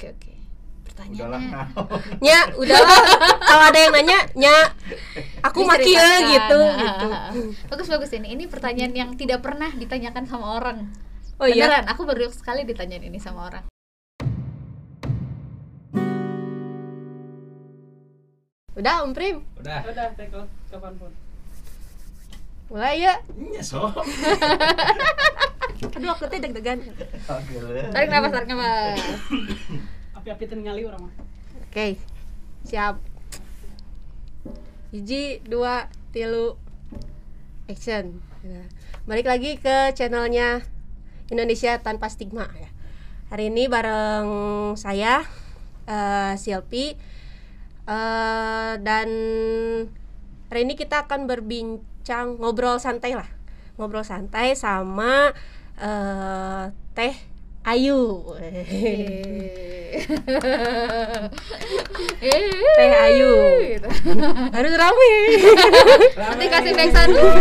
Oke oke. Udahlah. Pertanyaannya. naon. nya udahlah kalau ada yang nanya nya aku maki ya gitu gitu. Bagus bagus ini. Ini pertanyaan yang tidak pernah ditanyakan sama orang. oh iya Beneran, aku baru sekali ditanyain ini sama orang. udah om prim Udah. Udah, take kapan pun. mulai ya Iya, sok. aduh aku teh deg-degan. Oke. Tarik nafas, tarik nafas. Api-api tinggali orang mah. oke siap. Hiji dua tilu. Action. Nah, balik lagi ke channelnya Indonesia tanpa stigma ya. Hari ini bareng saya eh, Silpi Eh, dan hari ini kita akan berbincang ngobrol santai lah. Ngobrol santai sama eh, Teh Ayu Teh Ayu. Gitu. harus rame Nanti kasih dulu.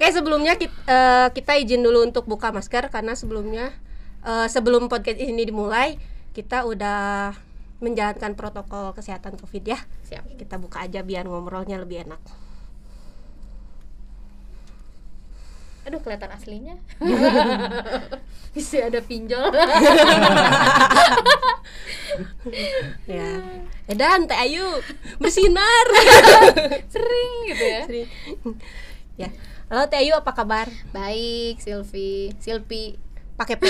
Oke sebelumnya kita, kita izin dulu untuk buka masker karena sebelumnya eh, sebelum podcast ini dimulai kita udah menjalankan protokol kesehatan covid ya Siap. kita buka aja biar ngobrolnya lebih enak Aduh kelihatan aslinya. Bisa ada pinjol. ya Edan Teh Ayu bersinar Sering gitu ya. Sering. ya halo Teh Ayu apa kabar Baik, Silvi. Silpi. pakai P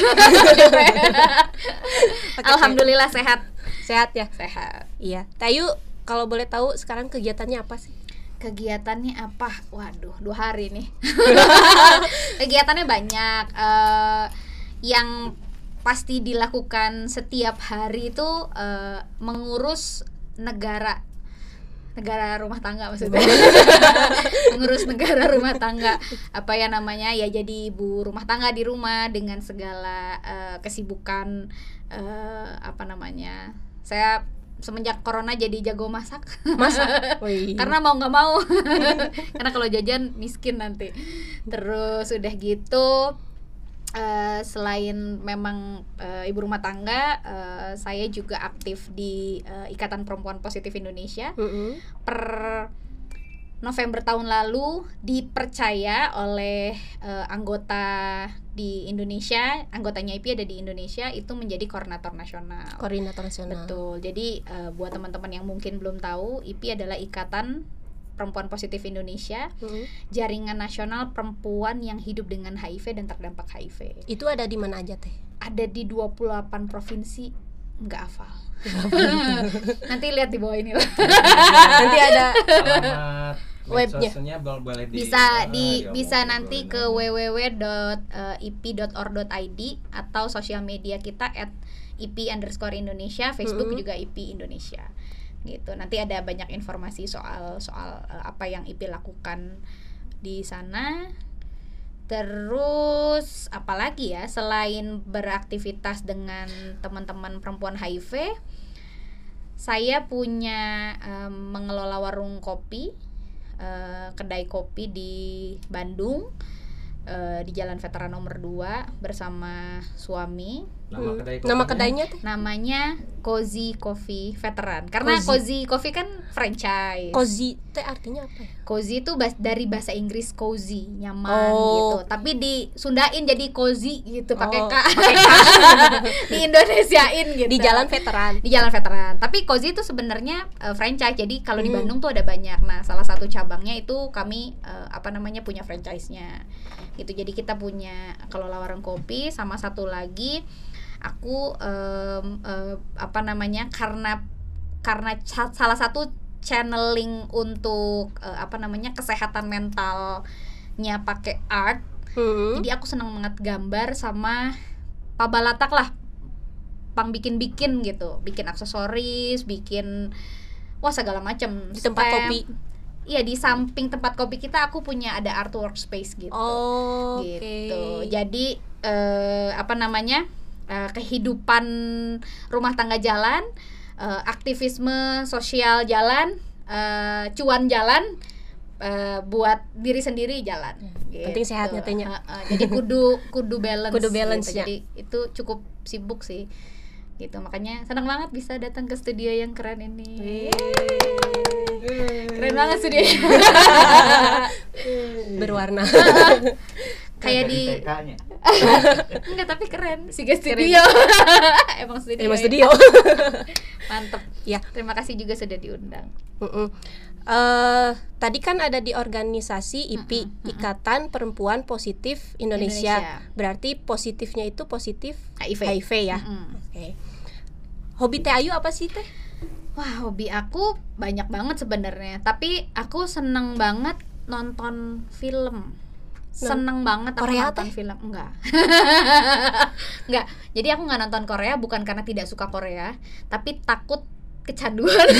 Alhamdulillah sehat. sehat ya Sehat. iya Teh Ayu kalau boleh tahu sekarang kegiatannya apa sih Kegiatannya apa? Waduh, dua hari nih. Kegiatannya banyak. eh, yang pasti dilakukan setiap hari itu eh, mengurus negara negara rumah tangga maksudnya mengurus negara rumah tangga apa ya namanya ya jadi ibu rumah tangga di rumah dengan segala eh, kesibukan eh, apa namanya saya semenjak corona jadi jago masak. Masak? Karena mau nggak mau. Karena kalau jajan miskin nanti. Terus udah gitu eh, selain memang eh, ibu rumah tangga eh, saya juga aktif di eh, ikatan perempuan positif Indonesia. Mm-mm. per November tahun lalu dipercaya oleh eh, anggota di Indonesia anggotanya IP ada di Indonesia itu menjadi koordinator nasional koordinator nasional Betul. Jadi eh, buat teman-teman yang mungkin belum tahu, IPI adalah Ikatan Perempuan Positif Indonesia, Mm-mm. jaringan nasional perempuan yang hidup dengan HIV dan terdampak HIV. itu ada di mana aja teh Ada di 28 provinsi, nggak hafal. Nanti lihat di bawah ini lah. nanti ada Alamat Webnya. boleh di Bisa ah, di ya bisa nanti ke www.ip.or.id atau sosial media kita at IP underscore Indonesia, Facebook Mm-mm. juga IP Indonesia gitu. Nanti ada banyak informasi soal soal eh, apa yang IP lakukan di sana. Terus apalagi ya selain beraktivitas dengan teman-teman perempuan HIV, saya punya em, mengelola warung kopi, eh, kedai kopi di Bandung, eh, di Jalan Veteran nomor 2 bersama suami. Nama Hmm. kedai nama kedainya teh Namanya Cozy Coffee Veteran. Karena Cozy. Cozy, Coffee kan franchise. cozy teh artinya apa ya Cozy itu bas- dari bahasa Inggris cozy, nyaman Oh, gitu. Tapi disundain jadi cozy gitu pakai Oh, K. di Indonesiain gitu. di jalan veteran di jalan veteran. Tapi Cozy itu sebenarnya eh, franchise. Jadi kalau di Hmm. Bandung tuh ada banyak. Nah, salah satu cabangnya itu kami eh, apa namanya punya franchise-nya. Gitu. Jadi kita punya kelola warung kopi sama satu lagi aku em, eh, apa namanya karena karena salah satu channeling untuk eh, apa namanya kesehatan mentalnya pakai art. Hmm. jadi aku seneng banget gambar sama pabalatak lah. Pang bikin-bikin gitu. Bikin aksesoris bikin wah segala macam di tempat kopi? Iya di samping tempat kopi kita aku punya ada artwork space gitu. Oh gitu. jadi eh, apa namanya eh, kehidupan rumah tangga jalan eh, aktivisme sosial jalan eh, cuan jalan eh, buat diri sendiri jalan. Penting sehatnya, tehnya. Heeh, jadi kudu kudu balance Kudu gitu. balance-nya. jadi itu cukup sibuk sih. Gitu makanya senang banget bisa datang ke studio yang keren ini. Keren banget studio. Berwarna kayak di enggak tapi keren Siga Studio emang studio emang ya. studio mantep ya terima kasih juga sudah diundang. Eh, tadi kan ada di organisasi IPI Ikatan Perempuan Positif Indonesia. Indonesia. Berarti positifnya itu positif HIV. ya. Mm-mm. Oke. Hobi Teh Ayu apa sih Teh? Wah, hobi aku banyak banget sebenarnya. Tapi aku seneng banget nonton film. Seneng banget aku Korea, nonton teh? film. Enggak. Enggak. Jadi aku nggak nonton Korea bukan karena tidak suka Korea, tapi takut kecanduan.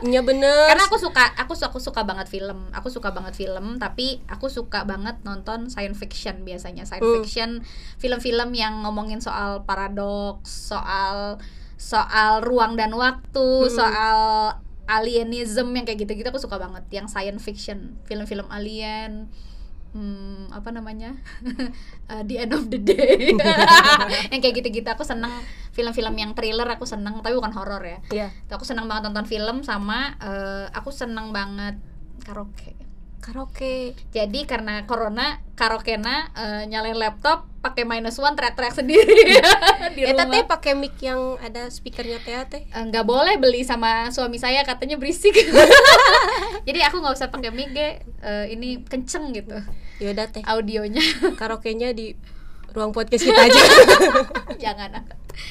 Iya bener. karena aku suka aku aku suka banget film. Aku suka banget film, tapi aku suka banget nonton science fiction biasanya. Science Hmm. fiction, film-film yang ngomongin soal paradoks, soal soal ruang dan waktu, Hmm. soal alienism yang kayak gitu-gitu aku suka banget. Yang science fiction, film-film alien hmm, apa namanya? Uh, the end of the day. Yang kayak gitu-gitu aku seneng film-film yang thriller aku seneng tapi bukan horor ya. Tuh, aku seneng banget nonton film sama eh, aku seneng banget karaoke Karaoke. jadi karena corona karaokena eh, nyalain laptop pakai minus one teriak-teriak sendiri di Eta rumah Teh pakai mic yang ada speakernya Teh Teh. Eh, nggak boleh beli sama suami saya katanya berisik jadi aku nggak usah pakai mic ge. Eh, ini kenceng gitu Yaudah Teh. audionya Karaoke-nya di ruang podcast kita aja. jangan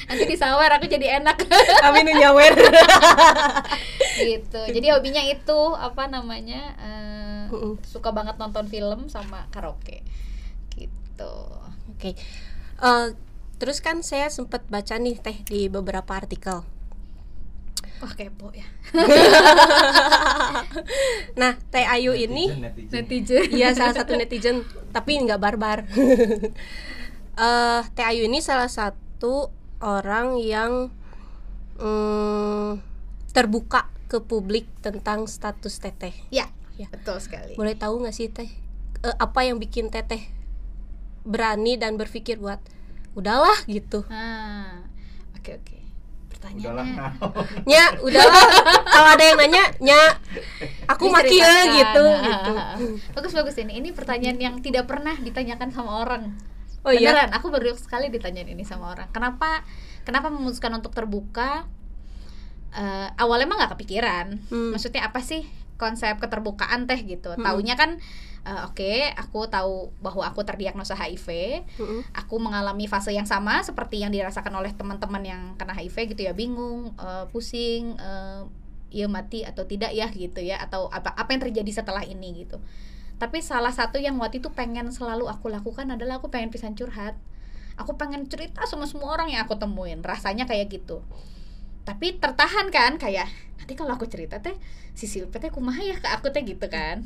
nanti disawer aku jadi enak Amin nyawer. gitu jadi hobinya itu apa namanya eh, Mm-mm. suka banget nonton film sama karaoke gitu Oke. Eh, terus kan saya sempat baca nih Teh di beberapa artikel. wah kepo ya Nah, Teh Ayu ini Netizen, netizen. netizen Iya salah satu netizen tapi nggak barbar. Eh Teh Ayu ini salah satu orang yang mm, terbuka ke publik tentang status Teteh. ya Ya. betul sekali Boleh tahu nggak sih Teh eh, apa yang bikin Teteh berani dan berpikir buat udahlah gitu. ah oke oke Udahlah, pertanyaannya nah. Ya udahlah kalau ada yang nanya, nya aku makin Diceritakan. gitu Ah, gitu. ah, ah. bagus bagus ini ini pertanyaan yang tidak pernah ditanyakan sama orang Oh iya. beneran aku baru sekali ditanyain ini sama orang kenapa kenapa memutuskan untuk terbuka Eh, awalnya emang nggak kepikiran Hmm. maksudnya apa sih konsep keterbukaan teh gitu Hmm. taunya kan eh, oke aku tahu bahwa aku terdiagnosa HIV Mm-mm. aku mengalami fase yang sama seperti yang dirasakan oleh teman-teman yang kena HIV gitu ya bingung eh, pusing eh, ya mati atau tidak ya gitu ya atau apa apa yang terjadi setelah ini gitu tapi salah satu yang waktu itu pengen selalu aku lakukan adalah aku pengen pisan curhat. Aku pengen cerita sama semua orang yang aku temuin. Rasanya kayak gitu. Tapi tertahan kan kayak nanti kalau aku cerita teh si Silpe teh kumaha ya ke aku teh? Gitu kan.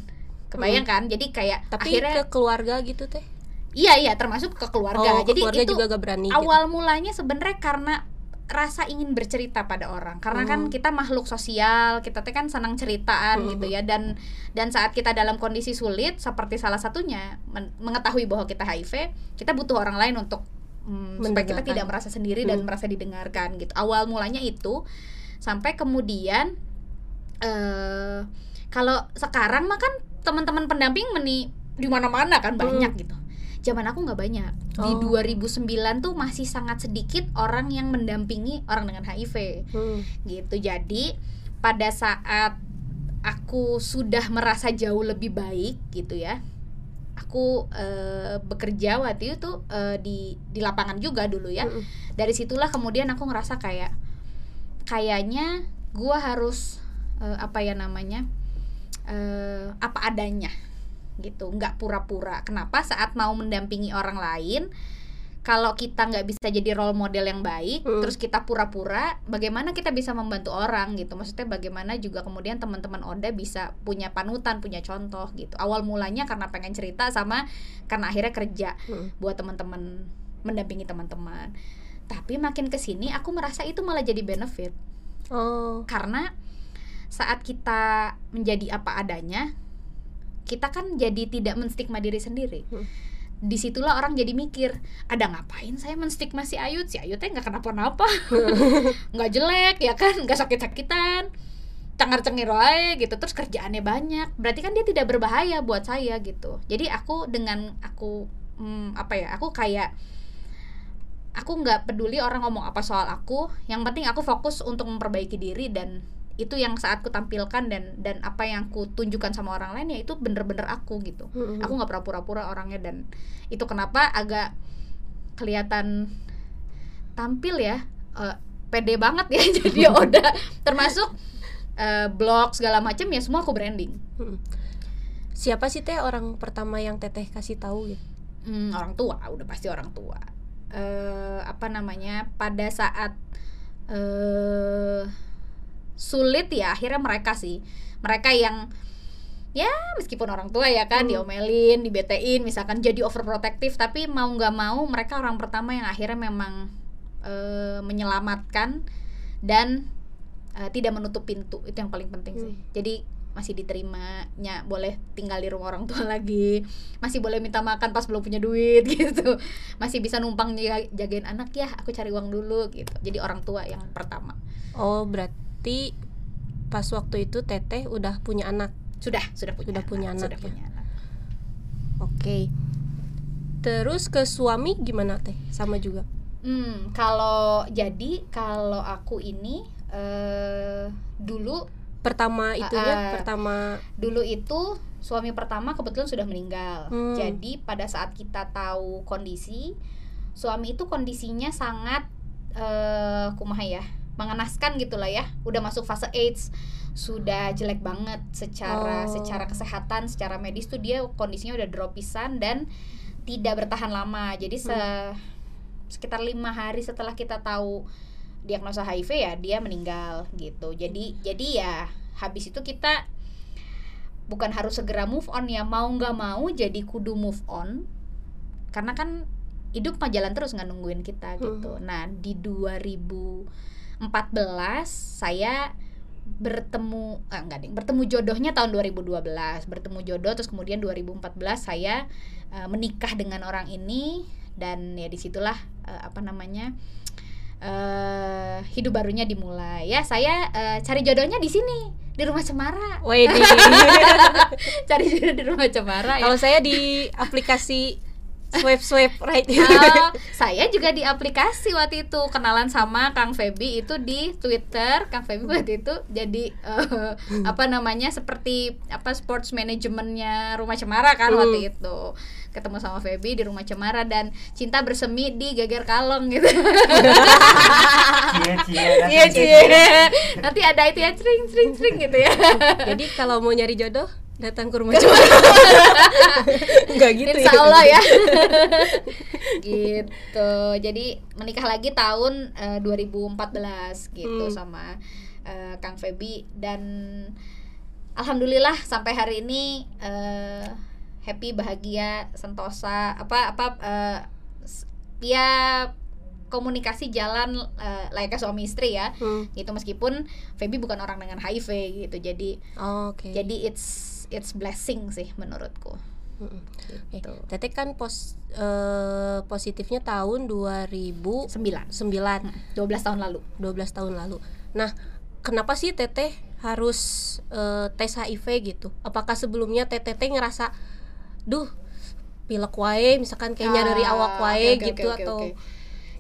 Kebayang kan? Jadi kayak Tapi akhirnya ke keluarga gitu Teh. iya iya termasuk ke keluarga. Oh, jadi keluarga itu juga gak berani gitu. awal mulanya sebenarnya karena rasa ingin bercerita pada orang karena kan Hmm. kita makhluk sosial kita teh kan senang ceritaan Hmm. gitu ya dan dan saat kita dalam kondisi sulit seperti salah satunya men- mengetahui bahwa kita HIV kita butuh orang lain untuk mm, supaya kita tidak merasa sendiri dan Hmm. merasa didengarkan gitu awal mulanya itu sampai kemudian eh kalau sekarang mah kan teman-teman pendamping meni di mana-mana kan banyak gitu zaman aku nggak banyak di Oh. 2009 tuh masih sangat sedikit orang yang mendampingi orang dengan HIV Hmm. gitu jadi pada saat aku sudah merasa jauh lebih baik gitu ya aku eh, bekerja waktu itu eh, di di lapangan juga dulu ya Mm-mm. dari situlah kemudian aku ngerasa kayak kayaknya gua harus eh, apa ya namanya eh, apa adanya gitu. Nggak pura-pura. Kenapa? Saat mau mendampingi orang lain kalau kita nggak bisa jadi role model yang baik Hmm. terus kita pura-pura bagaimana kita bisa membantu orang gitu? Maksudnya bagaimana juga kemudian teman-teman Oda bisa punya panutan punya contoh gitu. Awal mulanya karena pengen cerita sama karena akhirnya kerja Hmm. buat teman-teman mendampingi teman-teman. Tapi makin ke sini aku merasa itu malah jadi benefit. Oh. karena saat kita menjadi apa adanya kita kan jadi tidak menstigma diri sendiri. Hmm. di situlah orang jadi mikir ada ngapain saya menstigma si Ayu si Ayu teh nggak kenapa-napa. Nggak jelek ya kan? Nggak sakit-sakitan. Cengar cengir wae gitu. Terus kerjaannya banyak. Berarti kan dia tidak berbahaya buat saya gitu. Jadi aku dengan aku hmm, apa ya aku kayak aku nggak peduli orang ngomong apa soal aku. Yang penting aku fokus untuk memperbaiki diri dan itu yang saat ku tampilkan dan dan apa yang ku tunjukkan sama orang lain ya itu bener-bener aku gitu. Mm-mm. aku nggak pura-pura orangnya dan itu kenapa agak kelihatan tampil ya eh, pede banget ya. Jadi udah termasuk eh, blog segala macam ya semua aku branding. Siapa sih teh orang pertama yang teteh kasih tahu gitu? Hmm, orang tua udah pasti orang tua. Eh apa namanya pada saat eh sulit ya akhirnya mereka sih. Mereka yang ya meskipun orang tua ya kan Hmm. diomelin dibetein misalkan jadi overprotective tapi mau nggak mau mereka orang pertama yang akhirnya memang eh, menyelamatkan dan eh, tidak menutup pintu. Itu yang paling penting sih. Hmm. jadi masih diterimanya boleh tinggal di rumah orang tua lagi masih boleh minta makan pas belum punya duit gitu. Masih bisa numpang jaga- jagain anak ya aku cari uang dulu gitu. Jadi orang tua yang pertama. Oh berarti pas waktu itu teteh udah punya anak sudah sudah punya Sudah punya anak sudah ya. punya anak oke terus ke suami gimana teh sama juga hmm kalau jadi kalau aku ini eh dulu pertama itunya Ah, ah. pertama dulu itu suami pertama kebetulan sudah meninggal. Hmm. Jadi pada saat kita tahu kondisi suami itu kondisinya sangat eh kumaha ya, mengenaskan gitulah ya. Udah masuk fase AIDS, sudah jelek banget secara Oh. secara kesehatan, secara medis tuh dia kondisinya udah drop pisan dan tidak bertahan lama. Jadi se sekitar lima hari setelah kita tahu diagnosa HIV ya dia meninggal gitu. Jadi jadi ya habis itu kita bukan harus segera move on ya mau nggak mau jadi kudu move on karena kan hidup mah jalan terus nggak nungguin kita gitu. Nah di 2014 saya bertemu eh, enggak deh bertemu jodohnya tahun 2012 bertemu jodoh terus kemudian 2014 saya eh, menikah dengan orang ini. Dan ya di situlah eh, apa namanya eh hidup barunya dimulai. Ya saya eh, cari jodohnya di sini di rumah cemara. Wih, cari jodoh di rumah cemara ya. Kalau saya di aplikasi swipe swipe right Oh, saya juga di aplikasi waktu itu kenalan sama Kang Feby itu di Twitter. Kang Feby waktu itu jadi eh, apa namanya seperti apa sports manajemennya Rumah Cemara kan Hmm. waktu itu. Ketemu sama Feby di Rumah Cemara dan cinta bersemi di Geger Kalong gitu. Cie cie. Iya cie. Nanti ada itu ya cering cering cering gitu ya. jadi kalau mau nyari jodoh datang ke rumah cemara nggak gitu Insya ya Allah ya. Gitu. Jadi menikah lagi tahun eh, 2014 gitu Hmm. sama eh, Kang Feby. Dan alhamdulillah sampai hari ini eh, happy bahagia sentosa apa apa s- ya komunikasi jalan eh, layaknya suami istri ya. Hmm. gitu meskipun Feby bukan orang dengan HIV gitu. Jadi Oh, oke. jadi it's it's blessing sih menurutku. Eh, gitu. Teteh kan pos eh, positifnya tahun 2009 sembilan 12 tahun lalu 12 tahun lalu. Nah, kenapa sih Teteh harus eh, tes HIV gitu? Apakah sebelumnya Teteh teh ngerasa duh pilek wae misalkan kayaknya dari Ah, awak wae oke, gitu oke, atau oke.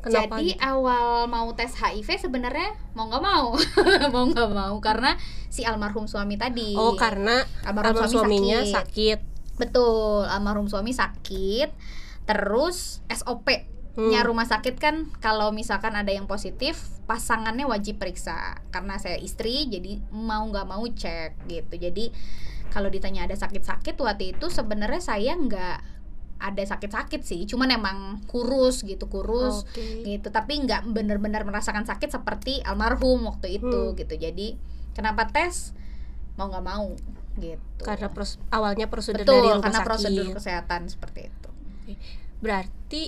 Kenapa Jadi gitu? awal mau tes HIV sebenarnya mau nggak mau, mau nggak mau karena si almarhum suami tadi. Oh, karena almarhum almarhum suami suaminya sakit. sakit. Betul, almarhum suami sakit. Terus SOP nya Hmm. rumah sakit kan kalau misalkan ada yang positif pasangannya wajib periksa karena saya istri jadi mau nggak mau cek gitu jadi kalau ditanya ada sakit-sakit waktu itu sebenarnya saya nggak ada sakit-sakit sih cuman emang kurus gitu kurus Oke. gitu tapi nggak benar-benar merasakan sakit seperti almarhum waktu itu Hmm. gitu jadi kenapa tes mau nggak mau gitu Karena pros- awalnya prosedur betul dari rumah karena sakit. prosedur kesehatan seperti itu Berarti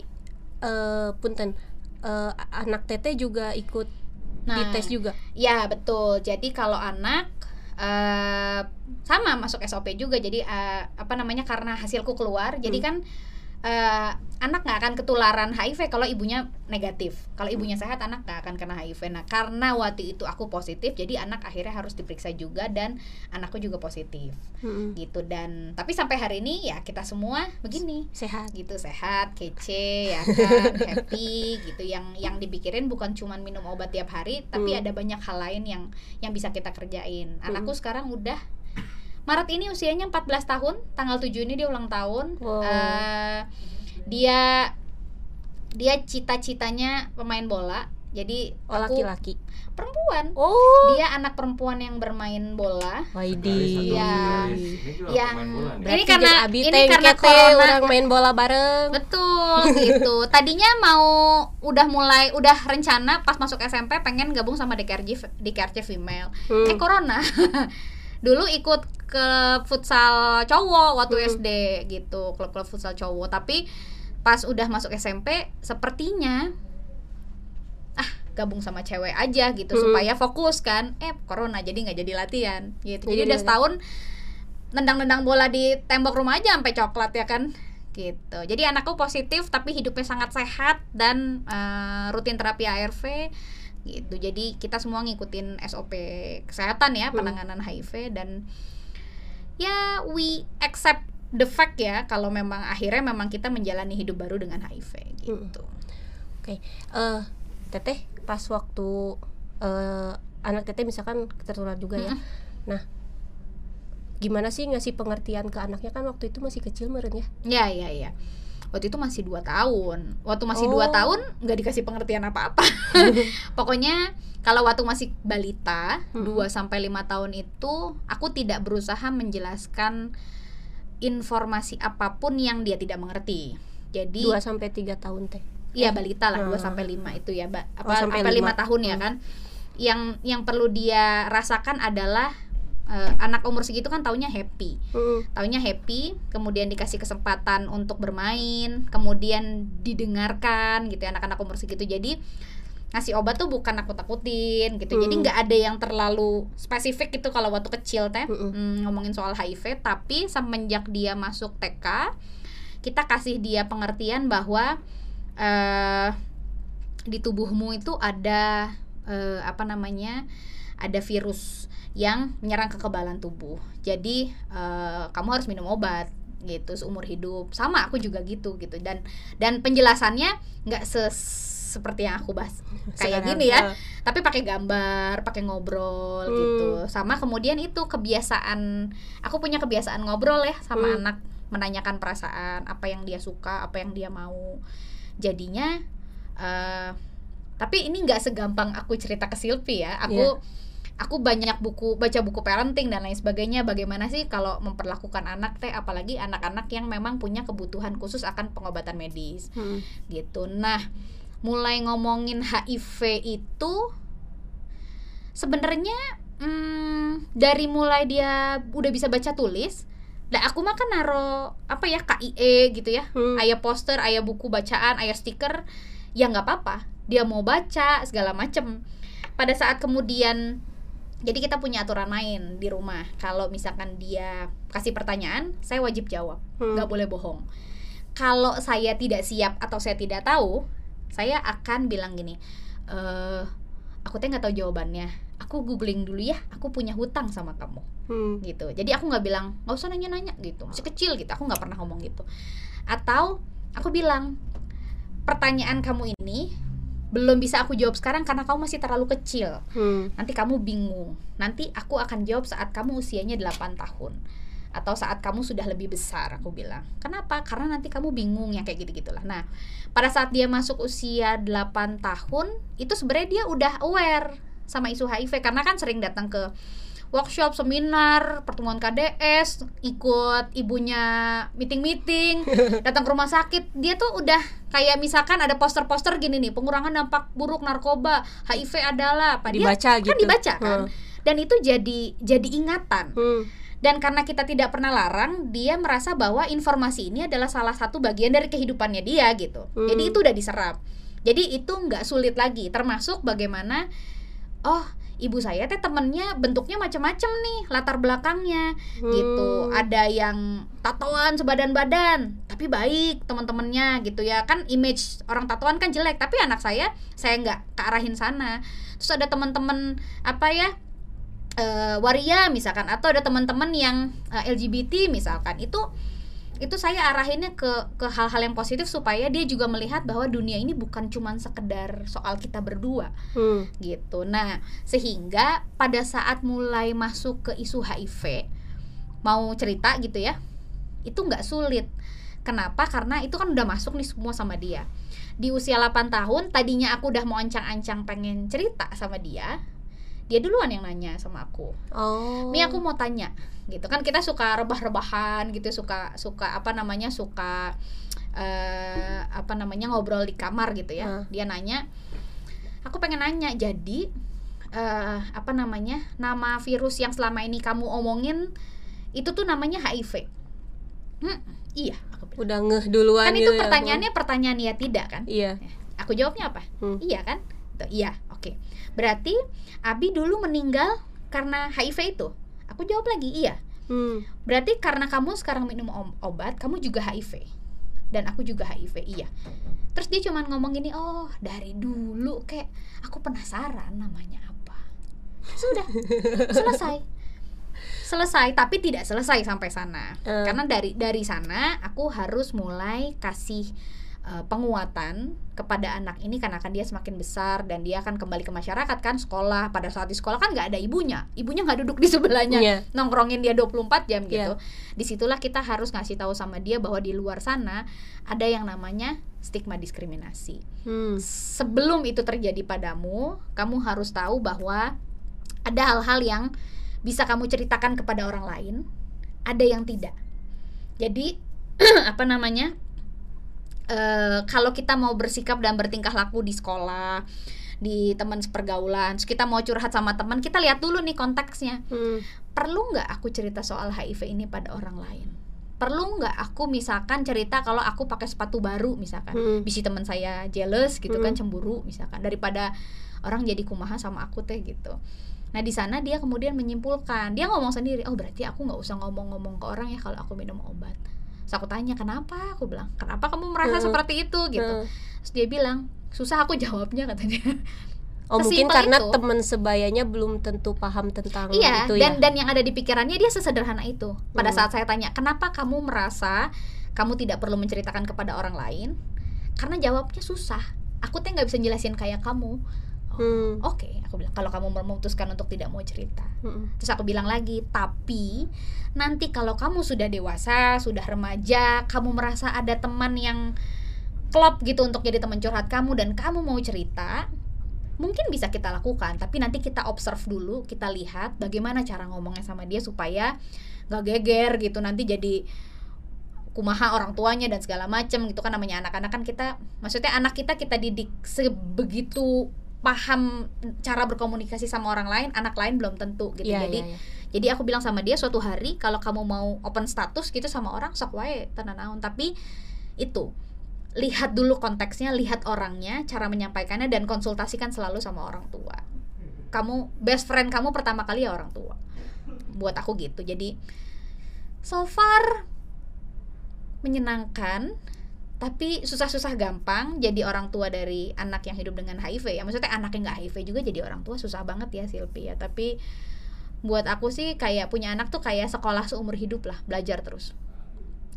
eh punten eh, anak Teteh juga ikut Nah, dites juga. ya betul jadi kalau anak eh sama masuk SOP juga jadi eh, apa namanya karena hasilku keluar jadi Hmm. kan eh, anak nggak akan ketularan HIV kalau ibunya negatif. Kalau ibunya sehat, anak nggak akan kena HIV. Nah, karena waktu itu aku positif, jadi anak akhirnya harus diperiksa juga dan anakku juga positif, Mm-mm. gitu. Dan tapi sampai hari ini ya kita semua begini, sehat gitu sehat, kece, ya kan, happy, gitu. Yang yang dipikirin bukan cuman minum obat tiap hari, tapi Hmm. ada banyak hal lain yang yang bisa kita kerjain. Anakku sekarang udah Maret ini usianya 14 tahun, tanggal 7 ini dia ulang tahun. Wow. Eh, dia dia cita-citanya pemain bola. Jadi oh laki-laki perempuan. oh Dia anak perempuan yang bermain bola. Waidi Iya. Yang-. Ini karena- ini karena corona. orang main bola bareng Betul gitu. Tadinya mau udah mulai udah rencana pas masuk SMP pengen gabung sama DKRJ DKRJ female. Hmm. Eh corona. Dulu ikut ke futsal cowok waktu Hmm. SD gitu, klub-klub futsal cowok. Tapi pas udah masuk SMP sepertinya ah gabung sama cewek aja gitu Hmm. supaya fokus kan. Eh corona jadi nggak jadi latihan gitu. Jadi Jadi udah nggak- setahun nendang-nendang bola di tembok rumah aja sampai coklat ya kan gitu jadi anakku positif tapi hidupnya sangat sehat dan eh, rutin terapi ARV gitu jadi kita semua ngikutin SOP kesehatan ya Hmm. penanganan HIV dan ya we accept the fact ya kalau memang akhirnya memang kita menjalani hidup baru dengan HIV gitu Oke, eh teteh pas waktu eh anak teteh misalkan tertular juga ya. Mm-mm. Nah, gimana sih ngasih pengertian ke anaknya kan waktu itu masih kecil meren ya? ya ya ya waktu itu masih dua tahun waktu masih Oh. dua tahun nggak dikasih pengertian apa-apa pokoknya kalau waktu masih balita Hmm. 2 sampai lima tahun itu aku tidak berusaha menjelaskan informasi apa pun yang dia tidak mengerti jadi 2 sampai 3 tahun teh. Iya balita lah 2 Hmm. sampai 5 itu ya, Mbak. Oh, Apa sampai sampai 5 lima. tahun ya Hmm. kan. Yang yang perlu dia rasakan adalah eh, anak umur segitu kan taunya happy. Mm. Taunya happy, kemudian dikasih kesempatan untuk bermain, kemudian didengarkan gitu ya anak-anak umur segitu. Jadi ngasih obat tuh bukan nakut-nakutin gitu. Jadi Hmm. nggak ada yang terlalu spesifik gitu kalau waktu kecil teh Mm-mm. hmm, ngomongin soal HIV, tapi semenjak dia masuk TK kita kasih dia pengertian bahwa eh di tubuhmu itu ada eh, apa namanya ada virus yang menyerang kekebalan tubuh jadi eh, kamu harus minum obat gitu seumur hidup sama aku juga gitu gitu dan dan penjelasannya nggak ses seperti yang aku bahas kayak Sekarang, gini ya eh, tapi pakai gambar, pakai ngobrol Hmm. gitu. Sama kemudian itu kebiasaan aku punya kebiasaan ngobrol ya sama Hmm. anak, menanyakan perasaan, apa yang dia suka, apa yang dia mau. Jadinya eh tapi ini nggak segampang aku cerita ke Silvi ya. Aku aku banyak buku baca buku parenting dan lain sebagainya bagaimana sih kalau memperlakukan anak teh apalagi anak-anak yang memang punya kebutuhan khusus akan pengobatan medis mm. gitu. Nah, mulai ngomongin HIV itu sebenarnya hmm, dari mulai dia udah bisa baca tulis, dan aku mah kan naro apa ya KIE gitu ya, Hmm. ayah poster, ayah buku bacaan, ayah stiker, ya nggak apa-apa, dia mau baca segala macem. Pada saat kemudian jadi kita punya aturan main di rumah. Kalau misalkan dia kasih pertanyaan, saya wajib jawab, Hmm. nggak boleh bohong. Kalau saya tidak siap atau saya tidak tahu, saya akan bilang gini, eh aku teh nggak tahu jawabannya. Aku googling dulu ya. Aku punya hutang sama kamu Hmm. gitu. Jadi aku nggak bilang nggak usah nanya-nanya gitu. Masih kecil gitu. Aku nggak pernah ngomong gitu. Atau aku bilang pertanyaan kamu ini belum bisa aku jawab sekarang karena kamu masih terlalu kecil. Hmm. nanti kamu bingung. Nanti aku akan jawab saat kamu usianya 8 tahun atau saat kamu sudah lebih besar aku bilang. Kenapa? Karena nanti kamu bingung ya kayak gitu gitulah nah pada saat dia masuk usia 8 tahun itu sebenarnya dia udah aware sama isu HIV. Karena kan sering datang ke workshop, seminar, pertemuan KDS, ikut ibunya meeting-meeting, datang ke rumah sakit, dia tuh udah kayak misalkan ada poster-poster gini nih, pengurangan dampak buruk narkoba, HIV adalah apa dia Dibaca gitu. kan dibaca kan Hmm. dan itu jadi jadi ingatan Hmm. dan karena kita tidak pernah larang dia merasa bahwa informasi ini adalah salah satu bagian dari kehidupannya dia gitu Hmm. jadi itu udah diserap jadi itu nggak sulit lagi termasuk bagaimana oh ibu saya teh temennya bentuknya macam-macam nih latar belakangnya. Hmm. gitu ada yang tatoan sebadan-badan tapi baik teman-temannya gitu ya. Kan image orang tatoan kan jelek tapi anak saya saya nggak kearahin sana. Terus ada teman-teman apa ya eh, waria misalkan atau ada teman-teman yang eh, LGBT misalkan itu itu saya arahinnya ke ke hal-hal yang positif supaya dia juga melihat bahwa dunia ini bukan cuman sekedar soal kita berdua Hmm. gitu. Nah, sehingga pada saat mulai masuk ke isu HIV, mau cerita gitu ya, itu nggak sulit. Kenapa? Karena itu kan udah masuk nih semua sama dia. Di usia 8 tahun, tadinya aku udah mau ancang-ancang pengen cerita sama dia. Dia duluan yang nanya sama aku. Oh. Mi aku mau tanya gitu kan kita suka rebah-rebahan gitu ya, suka suka apa namanya suka eh apa namanya ngobrol di kamar gitu ya Hah. dia nanya aku pengen nanya jadi eh apa namanya nama virus yang selama ini kamu omongin itu tuh namanya HIV Hmm, iya aku bilang. Udah ngeh duluan kan gitu itu ya. pertanyaannya pertanyaan ya tidak kan Iya. aku jawabnya apa Hmm. iya kan Tuh, iya oke berarti Abi dulu meninggal karena HIV itu aku jawab lagi iya Hmm. Berarti karena kamu sekarang minum obat, kamu juga HIV. Dan aku juga HIV, iya. Terus dia cuman ngomong gini, "Oh, dari dulu kayak aku penasaran namanya apa." Sudah. selesai. Selesai, tapi tidak selesai sampai sana. Eh. Karena dari dari sana aku harus mulai kasih eh, penguatan kepada anak ini karena kan dia semakin besar dan dia akan kembali ke masyarakat kan sekolah pada saat di sekolah kan nggak ada ibunya ibunya nggak duduk di sebelahnya Iya. nongkrongin dia 24 jam gitu. Iya. Di situlah kita harus ngasih tahu sama dia bahwa di luar sana ada yang namanya stigma diskriminasi. Hmm. Sebelum itu terjadi padamu, kamu harus tahu bahwa ada hal-hal yang bisa kamu ceritakan kepada orang lain, ada yang tidak. Jadi apa namanya? Eh, kalau kita mau bersikap dan bertingkah laku di sekolah, di teman sepergaulan, terus kita mau curhat sama teman, kita lihat dulu nih konteksnya Hmm. perlu nggak aku cerita soal HIV ini pada orang lain perlu nggak aku misalkan cerita kalau aku pakai sepatu baru misalkan Hmm. bisi teman saya jealous gitu kan Hmm. cemburu misalkan daripada orang jadi kumaha sama aku teh gitu nah di sana dia kemudian menyimpulkan dia ngomong sendiri oh berarti aku nggak usah ngomong-ngomong ke orang ya kalau aku minum obat Terus aku tanya kenapa aku bilang kenapa kamu merasa Hmm. seperti itu gitu Hmm. terus dia bilang susah aku jawabnya katanya Oh mungkin Sesimpel karena itu. teman sebayanya belum tentu paham tentang Iya, itu dan ya. dan yang ada di pikirannya dia sesederhana itu. Pada Hmm. saat saya tanya, "Kenapa kamu merasa kamu tidak perlu menceritakan kepada orang lain?" Karena jawabnya susah. Aku teh nggak bisa jelasin kayak kamu. Hmm. Oke, aku bilang kalau kamu memutuskan untuk tidak mau cerita. Hmm. Terus aku bilang lagi, tapi nanti kalau kamu sudah dewasa, sudah remaja, kamu merasa ada teman yang klop gitu untuk jadi teman curhat kamu dan kamu mau cerita, mungkin bisa kita lakukan. Tapi nanti kita observe dulu, kita lihat bagaimana cara ngomongnya sama dia supaya gak geger gitu. Nanti jadi kumaha orang tuanya dan segala macem gitu kan namanya anak-anak kan kita maksudnya anak kita kita didik sebegitu paham cara berkomunikasi sama orang lain anak lain belum tentu gitu. Iya, jadi iya, iya. jadi aku bilang sama dia suatu hari kalau kamu mau open status gitu sama orang sok wae tenan naon tapi itu lihat dulu konteksnya lihat orangnya cara menyampaikannya dan konsultasikan selalu sama orang tua. Kamu best friend kamu pertama kali ya orang tua. Buat aku gitu. Jadi so far menyenangkan tapi susah-susah gampang jadi orang tua dari anak yang hidup dengan HIV ya. Maksudnya anak yang nggak HIV juga jadi orang tua susah banget ya Silpi ya. Tapi buat aku sih kayak punya anak tuh kayak sekolah seumur hidup lah belajar terus.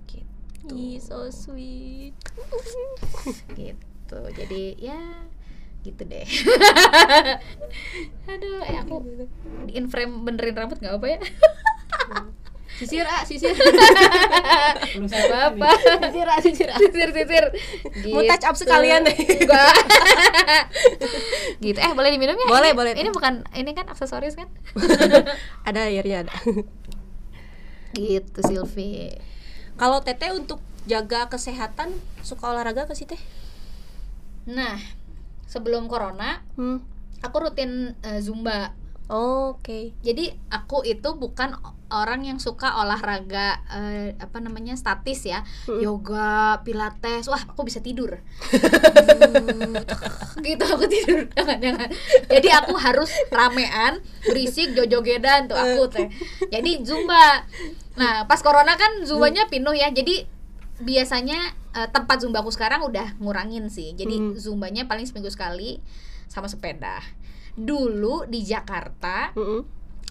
Gitu. Ih, so sweet. gitu. Jadi ya gitu deh. Aduh eh aku di in frame benerin rambut nggak apa ya Sisir ah, sisir. Belum saya apa sisir ah, sisir ah. sisir sisir Mau touch up sekalian deh. enggak gitu eh boleh diminum ya Boleh, Ini- boleh. ini bukan ini kan aksesoris kan ada airnya ada. gitu Silvi Kalau Teteh untuk jaga kesehatan suka olahraga ke sih Teh? nah sebelum corona Hmm. aku rutin eh, zumba Oke. jadi aku itu bukan orang yang suka olahraga eh, apa namanya statis ya. Yoga pilates wah aku bisa tidur. Gitu aku tidur. Jangan jangan. Jadi aku harus ramean berisik jojogedan tuh aku teh. Jadi zumba. Nah pas corona kan zumbanya penuh ya. Jadi biasanya eh, tempat zumba aku sekarang udah ngurangin sih. Jadi Hmm. zumbanya paling seminggu sekali sama sepeda. Dulu di Jakarta Mm-mm.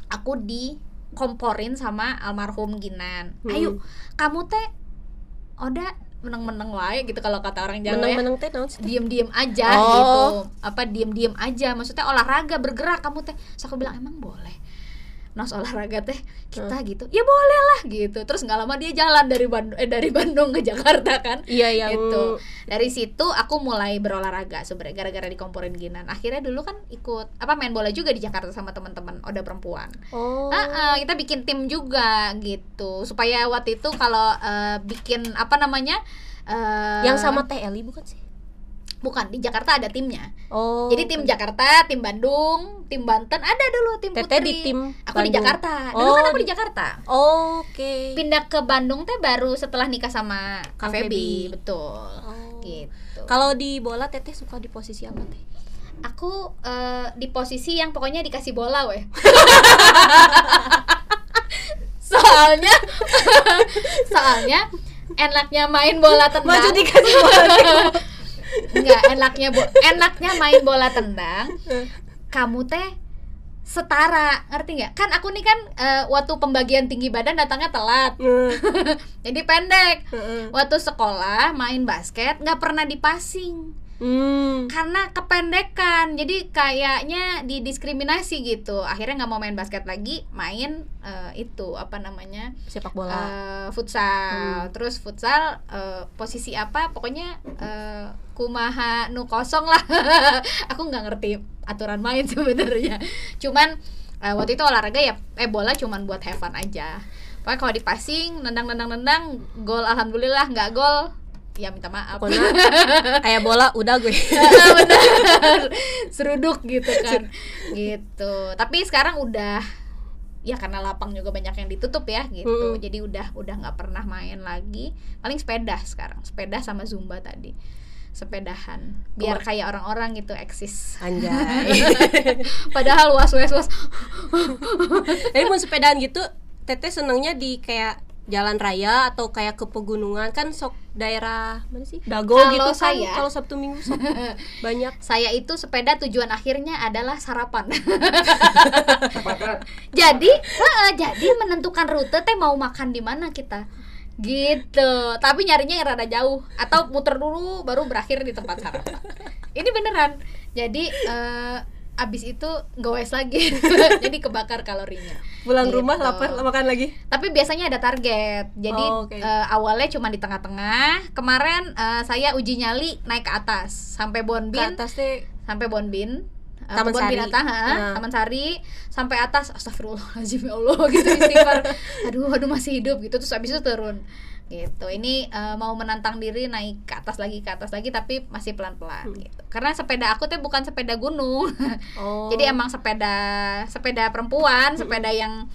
aku dikomporin sama almarhum Ginan Hmm. ayo kamu teh Oda meneng-meneng wae gitu kalau kata orang Jawa ya menang-menang teh naon sih? diem-diem aja Oh. gitu apa diem-diem aja maksudnya olahraga bergerak kamu teh Terus aku bilang emang boleh nos olahraga teh kita gitu. Ya boleh lah gitu. Terus nggak lama dia jalan dari Bandung eh, dari Bandung ke Jakarta kan. Iya yang gitu. Dari situ aku mulai berolahraga sebenarnya gara-gara dikomporin Ginan. Akhirnya dulu kan ikut apa main bola juga di Jakarta sama teman-teman Oda perempuan. Oh. Ah, ah, kita bikin tim juga gitu. Supaya waktu itu kalau eh, bikin apa namanya eh, yang sama Teh Eli bukan sih? Bukan di Jakarta ada timnya Oh. jadi tim Jakarta tim Bandung tim Banten ada dulu tim Teteh putri di tim aku di Bandung. Jakarta dulu kan Oh, aku di di- Jakarta Oke. pindah ke Bandung teh baru setelah nikah sama Kak Febi betul Oh. gitu Kalau di bola Teteh suka di posisi apa Teh? aku eh, di posisi yang pokoknya dikasih bola weh soalnya soalnya enaknya main bola tendang Maju dikasih bola. Enggak, enaknya bo enaknya main bola tendang. Kamu teh setara, ngerti nggak? Kan aku nih kan eh, waktu pembagian tinggi badan datangnya telat. Jadi pendek. Waktu sekolah main basket nggak pernah dipasing Hmm. karena kependekan. Jadi kayaknya didiskriminasi gitu. Akhirnya nggak mau main basket lagi, main eh, itu apa namanya? Sepak bola. eh, futsal terus futsal eh, posisi apa pokoknya eh, kumaha nu kosong lah aku nggak ngerti aturan main sebenarnya cuman eh, waktu itu olahraga ya eh bola cuman buat have fun aja pokoknya kalau dipasing nendang nendang nendang gol alhamdulillah nggak gol ya minta maaf. Pokoknya kayak bola udah gue. benar. Seruduk gitu kan. Gitu. Tapi sekarang udah ya karena lapang juga banyak yang ditutup ya gitu. Mm. jadi udah udah nggak pernah main lagi. Paling sepeda sekarang sepeda sama zumba tadi. Sepedahan. Biar kayak orang-orang gitu eksis. Anjay. padahal was was was. Tapi mau sepedaan gitu, Teteh senangnya di kayak jalan raya atau kayak ke pegunungan. Kan sok daerah mana sih? Dago Kalau gitu kan saya- kalau Sabtu Minggu sok banyak. saya itu sepeda tujuan akhirnya adalah sarapan. Sepakat. jadi heeh, jadi menentukan rute teh mau makan di mana kita. Gitu. Tapi nyarinya yang rada jauh. Atau muter dulu baru berakhir di tempat sarapan. Ini beneran. Jadi eh, abis itu goes lagi. Jadi kebakar kalorinya. Pulang Gitu. rumah lapar makan lagi. tapi biasanya ada target. Jadi Oh, oke. eh, awalnya cuma di tengah-tengah. Kemarin eh, saya uji nyali naik ke atas. Sampai Ke Bonbin atas teh sampai Bonbin eh, Taman Sari. binatang ha, Nah. Taman Sari. Sampai atas astagfirullahaladzim ya Allah gitu istighfar. Aduh aduh masih hidup gitu. Terus abis itu turun gitu ini eh, mau menantang diri naik ke atas lagi ke atas lagi tapi masih pelan-pelan gitu karena sepeda aku tuh bukan sepeda gunung oh jadi emang sepeda sepeda perempuan sepeda yang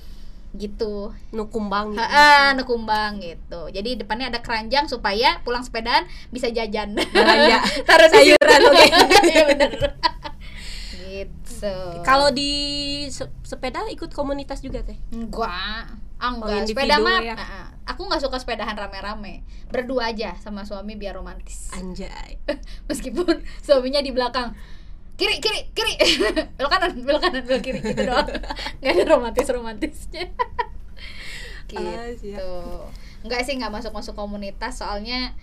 gitu nu kumbang gitu. Ha, nekumbang gitu. Jadi depannya ada keranjang supaya pulang sepedaan bisa jajan. Belanja. Taruh Sayuran, oke. Iya bener. gitu. Kalau di se- sepeda ikut komunitas juga teh. enggak, ah, Oh, enggak. sepeda mah ya. aku nggak suka sepedahan rame-rame. Berdua aja sama suami biar romantis. Anjay. Meskipun suaminya di belakang kiri kiri kiri belok kanan belok kanan belok kiri gitu doang nggak ada romantis romantisnya Ah, gitu nggak sih nggak masuk masuk komunitas soalnya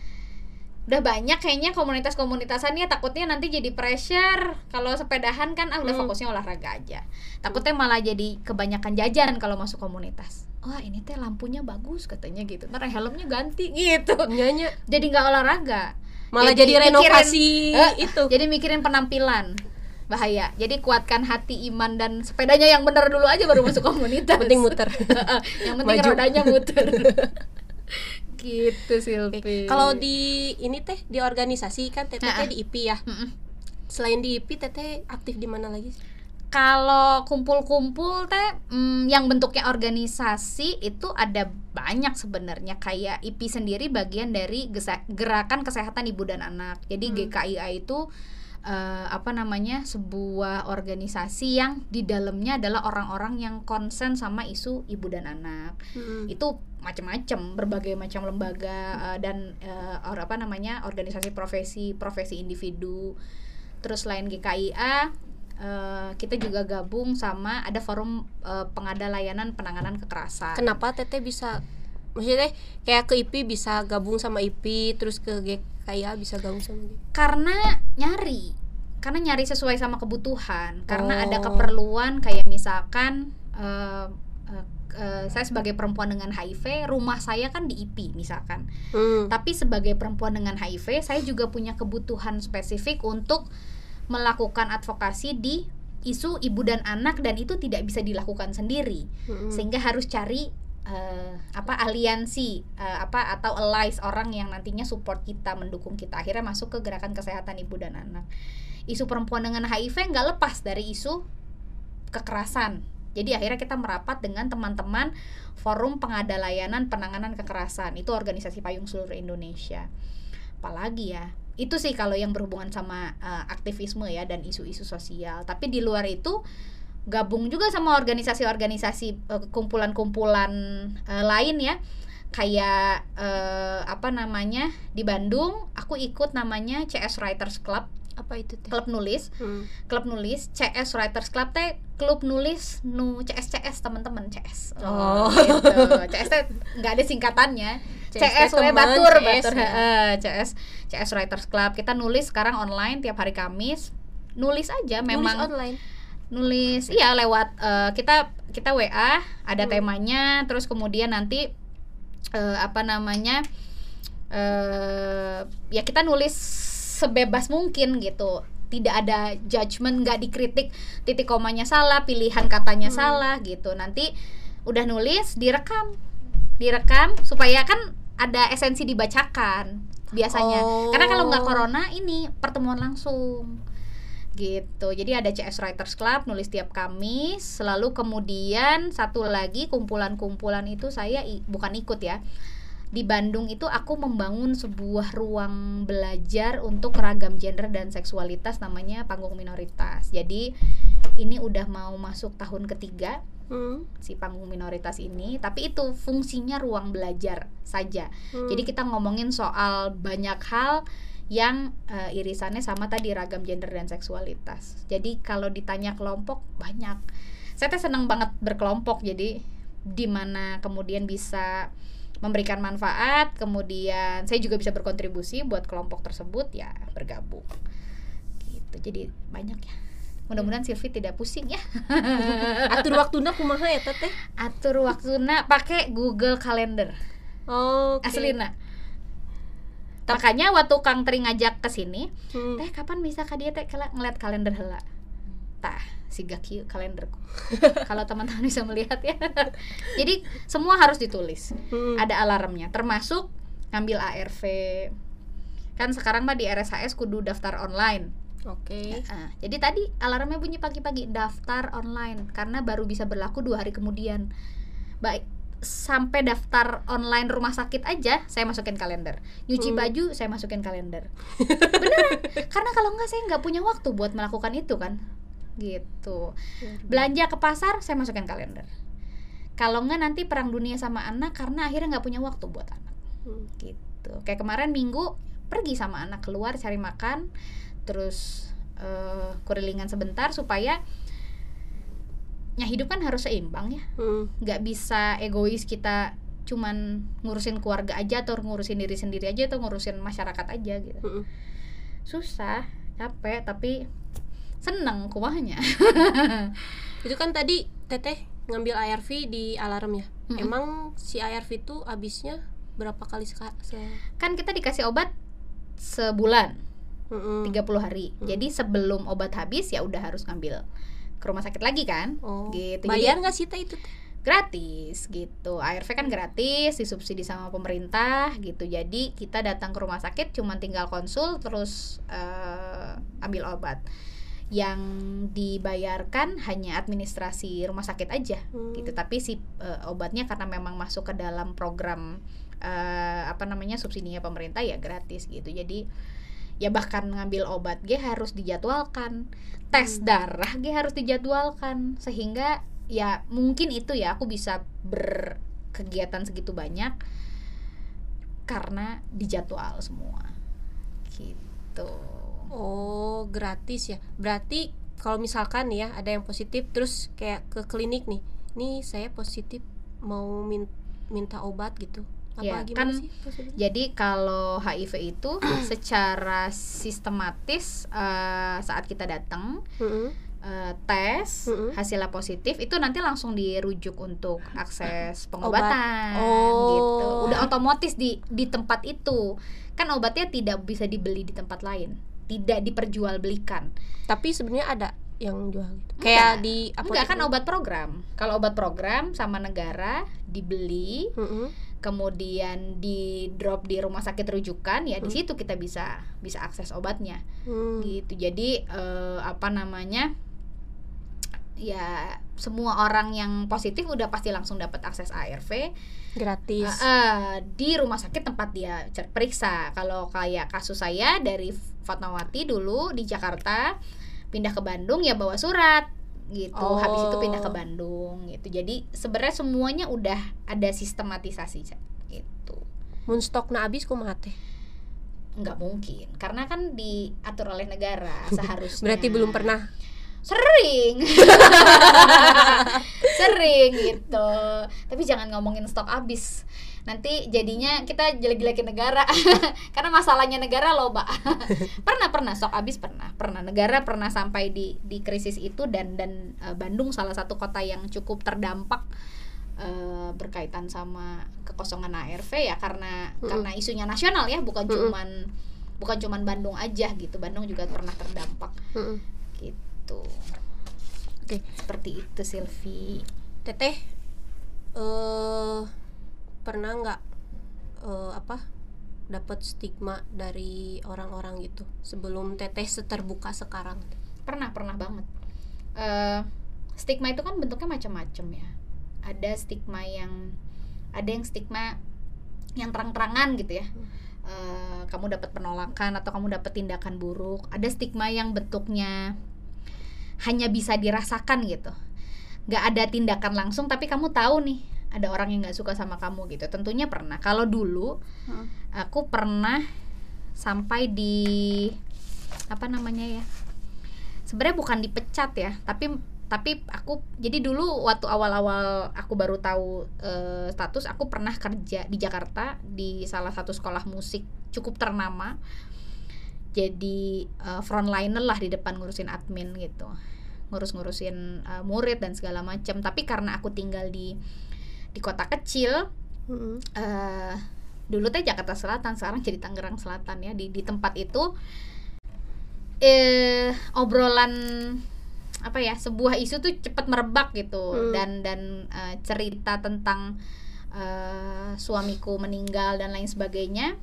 udah banyak kayaknya komunitas komunitasannya takutnya nanti jadi pressure kalau sepedahan kan ah udah Hmm. fokusnya olahraga aja takutnya malah jadi kebanyakan jajan kalau masuk komunitas wah ini teh lampunya bagus katanya gitu ntar helmnya ganti gitu Nyanya jadi nggak olahraga malah jadi, mikirin- renovasi eh, itu. jadi mikirin penampilan bahaya jadi kuatkan hati iman dan sepedanya yang bener dulu aja baru masuk komunitas Penting muter. yang penting Maju. rodanya muter gitu Silvi. Kalau di ini teh di organisasi kan teteh di IP ya. Mm-mm. Selain di IP teteh aktif di mana lagi? sih? Kalau kumpul-kumpul teh mm, yang bentuknya organisasi itu ada banyak sebenarnya. Kayak IPI sendiri bagian dari gerakan kesehatan ibu dan anak. Jadi GKIA itu eh, apa namanya sebuah organisasi yang di dalamnya adalah orang-orang yang konsen sama isu ibu dan anak. Mm-mm. itu macam-macam berbagai macam lembaga eh, dan eh, or- apa namanya organisasi profesi profesi individu. Terus selain GKIA eh, kita juga gabung sama ada forum eh, pengada layanan penanganan kekerasan Kenapa Teteh bisa maksudnya kayak ke IP bisa gabung sama IP terus ke GKIA bisa gabung sama dia? karena nyari karena nyari sesuai sama kebutuhan karena ada Oh. keperluan kayak misalkan eh, eh, saya sebagai perempuan dengan HIV rumah saya kan di IP misalkan Hmm. Tapi sebagai perempuan dengan HIV, saya juga punya kebutuhan spesifik untuk melakukan advokasi di isu ibu dan anak dan itu tidak bisa dilakukan sendiri. Mm-mm. Sehingga harus cari eh, apa aliansi eh, apa atau allies orang yang nantinya support kita, mendukung kita. Akhirnya masuk ke gerakan kesehatan ibu dan anak. Isu perempuan dengan HIV nggak lepas dari isu kekerasan. Jadi akhirnya kita merapat dengan teman-teman Forum Pengada Layanan Penanganan Kekerasan. Itu organisasi payung seluruh Indonesia. Apalagi ya? Itu sih kalau yang berhubungan sama eh, aktivisme ya dan isu-isu sosial. Tapi di luar itu gabung juga sama organisasi-organisasi eh, kumpulan-kumpulan eh, lain ya. Kayak eh, apa namanya? Di Bandung aku ikut namanya CS Writers Club, Apa itu Teh? klub nulis Hmm. klub nulis CS Writers Club teh klub nulis nu CS CS teman-teman CS Oh. gitu CS teh nggak ada singkatannya CS we batur CS batur ya. heeh, CS CS Writers Club kita nulis sekarang online tiap hari Kamis nulis aja memang Nulis online. nulis iya lewat eh, kita kita WA ada Hmm. temanya terus kemudian nanti eh, apa namanya eh ya kita nulis sebebas mungkin gitu tidak ada judgement nggak dikritik titik komanya salah pilihan katanya Hmm. salah gitu nanti udah nulis direkam direkam supaya kan ada esensi dibacakan biasanya. Oh. karena kalau nggak corona ini pertemuan langsung. Gitu. Jadi ada CS Writers Club nulis tiap Kamis selalu kemudian satu lagi kumpulan-kumpulan itu saya bukan ikut ya di Bandung itu aku membangun sebuah ruang belajar untuk ragam gender dan seksualitas namanya panggung minoritas jadi ini udah mau masuk tahun ketiga Hmm. si panggung minoritas ini tapi itu fungsinya ruang belajar saja Hmm. jadi kita ngomongin soal banyak hal yang eh, irisannya sama tadi ragam gender dan seksualitas. Jadi kalau ditanya kelompok banyak. Saya teh senang banget berkelompok jadi di mana kemudian bisa memberikan manfaat, kemudian saya juga bisa berkontribusi buat kelompok tersebut ya bergabung. Gitu. Jadi banyak ya. Mudah-mudahan Silvi tidak pusing ya. atur waktuna kumaha ya Teteh? Atur waktunya pakai Google Calendar. Oh, Aslina. Makanya waktu Kang Tri ngajak ke sini, Hmm. teh kapan bisa ka dia teh ngeliat kalender heula tah siga kieu kalenderku. Kalau teman-teman bisa melihat ya. Jadi semua harus ditulis. Hmm. ada alarmnya. Termasuk ngambil ARV kan sekarang mah di RSHS kudu daftar online. Oke. Ah, jadi tadi alarmnya bunyi pagi-pagi daftar online. Karena baru bisa berlaku dua hari kemudian. Baik sampai daftar online rumah sakit aja saya masukin kalender. Nyuci Hmm. baju saya masukin kalender. Beneran. Karena kalau nggak saya nggak punya waktu buat melakukan itu kan gitu. Belanja ke pasar saya masukin kalender. Kalau nggak nanti perang dunia sama anak karena akhirnya nggak punya waktu buat anak. Hmm. gitu. Kayak kemarin minggu pergi sama anak keluar cari makan terus eh, kurilingan sebentar supaya ya hidup kan harus seimbang ya. Hmm. nggak bisa egois kita cuman ngurusin keluarga aja atau ngurusin diri sendiri aja atau ngurusin masyarakat aja gitu. Hmm. susah capek tapi seneng kumahnya Itu kan tadi Teteh ngambil ARV di alarm ya. Mm-mm. Emang si ARV itu habisnya berapa kali sekali? Se kan kita dikasih obat sebulan Mm-mm. 30 hari Hmm. jadi sebelum obat habis ya udah harus ngambil ke rumah sakit lagi kan Oh. gitu Bayar Jadi- nggak sih Teh itu? Teh? gratis gitu ARV kan gratis disubsidi sama pemerintah gitu jadi kita datang ke rumah sakit cuma tinggal konsul terus eh, ambil obat yang dibayarkan hanya administrasi rumah sakit aja Hmm. gitu. Tapi si eh, obatnya karena memang masuk ke dalam program eh, apa namanya subsidinya pemerintah ya gratis gitu. Jadi ya bahkan ngambil obat G harus dijadwalkan tes darah G harus dijadwalkan sehingga ya mungkin itu ya aku bisa berkegiatan segitu banyak karena dijadwal semua gitu Oh, gratis ya. Berarti kalau misalkan nih ya ada yang positif terus kayak ke klinik nih. Nih saya positif mau min- minta obat gitu. Apa Ya, gimana kan sih prosedurnya? Jadi kalau HIV itu secara sistematis eh, saat kita datang Mm-mm. eh, tes Mm-mm. hasilnya positif itu nanti langsung dirujuk untuk akses Obat. pengobatan Oh. gitu. Udah otomatis di di tempat itu. Kan obatnya tidak bisa dibeli di tempat lain, tidak diperjualbelikan. Tapi sebenarnya ada yang jual gitu. Kayak di Enggak kan obat program. Kalau obat program sama negara dibeli Mm-mm. kemudian di drop di rumah sakit rujukan ya di Hmm. situ kita bisa bisa akses obatnya Hmm. gitu jadi eh, apa namanya ya semua orang yang positif udah pasti langsung dapat akses ARV Gratis. Eh, eh, di rumah sakit tempat dia periksa kalau kayak kasus saya dari Fatmawati dulu di Jakarta pindah ke Bandung ya bawa surat gitu habis itu pindah ke Oh. Bandung gitu jadi sebenarnya semuanya udah ada sistematisasi gitu Mun stokna abis kumaha teh? nggak mungkin karena kan diatur oleh negara seharusnya Berarti belum pernah. Sering. Sering gitu. Tapi jangan ngomongin stok habis nanti jadinya kita jelek-jelekin negara. Karena masalahnya negara loh mbak pernah pernah. Stok habis pernah. Pernah. Negara pernah sampai di di krisis itu dan dan eh, Bandung salah satu kota yang cukup terdampak eh, berkaitan sama kekosongan ARV ya karena Mm-mm. karena isunya nasional ya bukan Mm-mm. cuman bukan cuman Bandung aja gitu. Bandung juga pernah terdampak. Mm-mm. gitu Oke. seperti itu Silvi Teteh eh pernah nggak eh, apa dapat stigma dari orang-orang gitu sebelum teteh seterbuka sekarang? pernah pernah banget. Eh, stigma itu kan bentuknya macam-macam ya. Ada stigma yang ada yang stigma yang terang-terangan gitu ya. Eh, kamu dapat penolakan atau kamu dapat tindakan buruk. Ada stigma yang bentuknya hanya bisa dirasakan gitu. Nggak ada tindakan langsung tapi kamu tahu nih ada orang yang nggak suka sama kamu gitu. Tentunya pernah. Kalau dulu Hmm. aku pernah sampai di apa namanya ya sebenarnya bukan dipecat ya tapi tapi aku jadi dulu waktu awal-awal aku baru tahu eh, status aku pernah kerja di Jakarta di salah satu sekolah musik cukup ternama jadi eh, frontliner lah di depan ngurusin admin gitu. Ngurus-ngurusin eh, murid dan segala macam tapi karena aku tinggal di di kota kecil Mm-mm. eh dulu teh Jakarta Selatan sekarang jadi Tangerang Selatan ya. Di di tempat itu eh obrolan apa ya sebuah isu tuh cepat merebak gitu. Hmm. dan dan eh, cerita tentang eh, suamiku meninggal dan lain sebagainya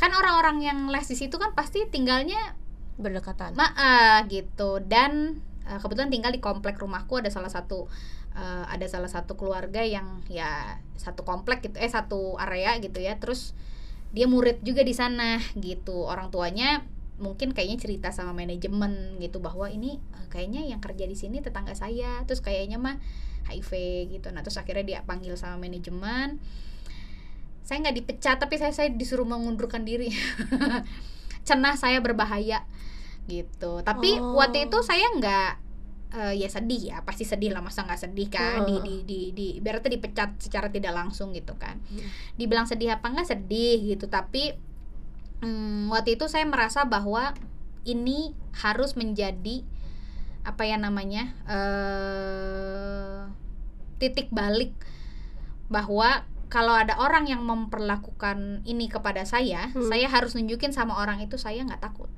kan orang-orang yang les di situ kan pasti tinggalnya berdekatan. Maaf gitu. Dan eh, kebetulan tinggal di komplek rumahku ada salah satu eh, ada salah satu keluarga yang ya satu komplek gitu eh satu area gitu ya. Terus dia murid juga di sana gitu. Orang tuanya mungkin kayaknya cerita sama manajemen gitu bahwa ini kayaknya yang kerja di sini tetangga saya. Terus kayaknya mah HIV gitu. Nah terus akhirnya dia panggil sama manajemen saya nggak dipecat tapi saya saya disuruh mengundurkan diri cenah saya berbahaya gitu tapi Oh. waktu itu saya nggak eh, ya sedih ya pasti sedih lah masa nggak sedih kan di Heeh. di di di ibaratnya dipecat secara tidak langsung gitu kan Hmm. dibilang sedih apa nggak sedih gitu tapi mm, waktu itu saya merasa bahwa ini harus menjadi apa ya namanya eh titik balik bahwa kalau ada orang yang memperlakukan ini kepada saya, Hmm. saya harus nunjukin sama orang itu saya nggak takut.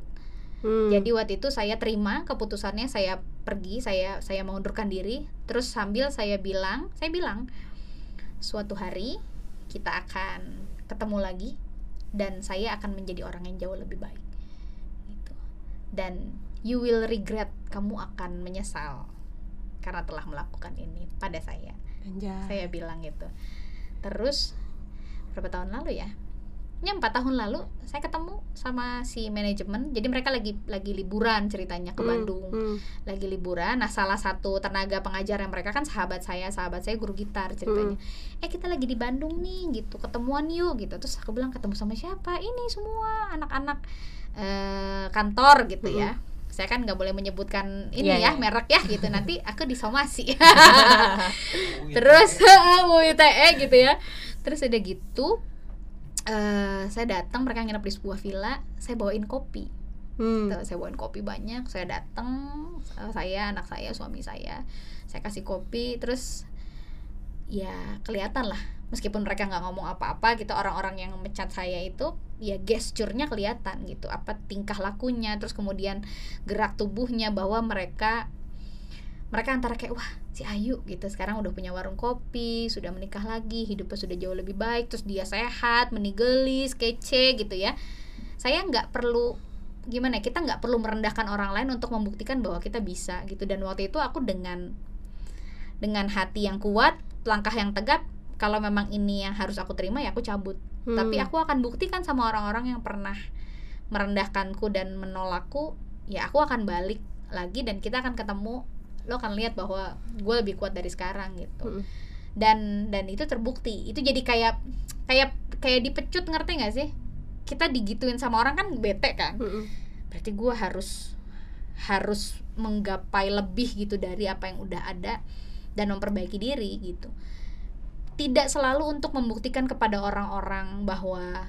Hmm. Jadi waktu itu saya terima keputusannya, saya pergi, saya saya mengundurkan diri. Terus sambil saya bilang, saya bilang suatu hari kita akan ketemu lagi dan saya akan menjadi orang yang jauh lebih baik. Gitu. Dan you will regret kamu akan menyesal karena telah melakukan ini pada saya Anjay. saya bilang gitu terus berapa tahun lalu ya? Ya empat tahun lalu saya ketemu sama si manajemen. Jadi mereka lagi lagi liburan ceritanya ke Hmm, Bandung. hmm, lagi liburan. Nah salah satu tenaga pengajar yang mereka kan sahabat saya. Sahabat saya guru gitar ceritanya. Eh kita lagi di Bandung nih gitu. Ketemuan yuk gitu. Terus aku bilang ketemu sama siapa? Ini semua anak-anak eh, kantor gitu ya saya kan nggak boleh menyebutkan ini Iya, ya iya. merek ya gitu nanti aku disomasi Oh, iya. terus mau ITE gitu ya terus udah gitu eh saya datang mereka nginep di sebuah villa saya bawain kopi hmm. Gitu, saya bawain kopi banyak saya datang eh, saya anak saya suami saya saya kasih kopi terus ya kelihatan lah meskipun mereka nggak ngomong apa-apa gitu orang-orang yang mencat saya itu ya gesturnya kelihatan gitu. Apa tingkah lakunya terus kemudian gerak tubuhnya bahwa mereka mereka antara kayak wah si Ayu gitu. Sekarang udah punya warung kopi sudah menikah lagi hidupnya sudah jauh lebih baik terus dia sehat menigelis kece gitu ya. Saya nggak perlu gimana ya, kita nggak perlu merendahkan orang lain untuk membuktikan bahwa kita bisa gitu. Dan waktu itu aku dengan dengan hati yang kuat langkah yang tegak kalau memang ini yang harus aku terima ya aku cabut Hmm. tapi aku akan buktikan sama orang-orang yang pernah merendahkanku dan menolakku ya aku akan balik lagi dan kita akan ketemu lo akan lihat bahwa gue lebih kuat dari sekarang gitu Hmm. dan dan itu terbukti itu jadi kayak kayak kayak dipecut ngerti nggak sih kita digituin sama orang kan bete kan Hmm. berarti gue harus harus menggapai lebih gitu dari apa yang udah ada dan memperbaiki diri gitu tidak selalu untuk membuktikan kepada orang-orang bahwa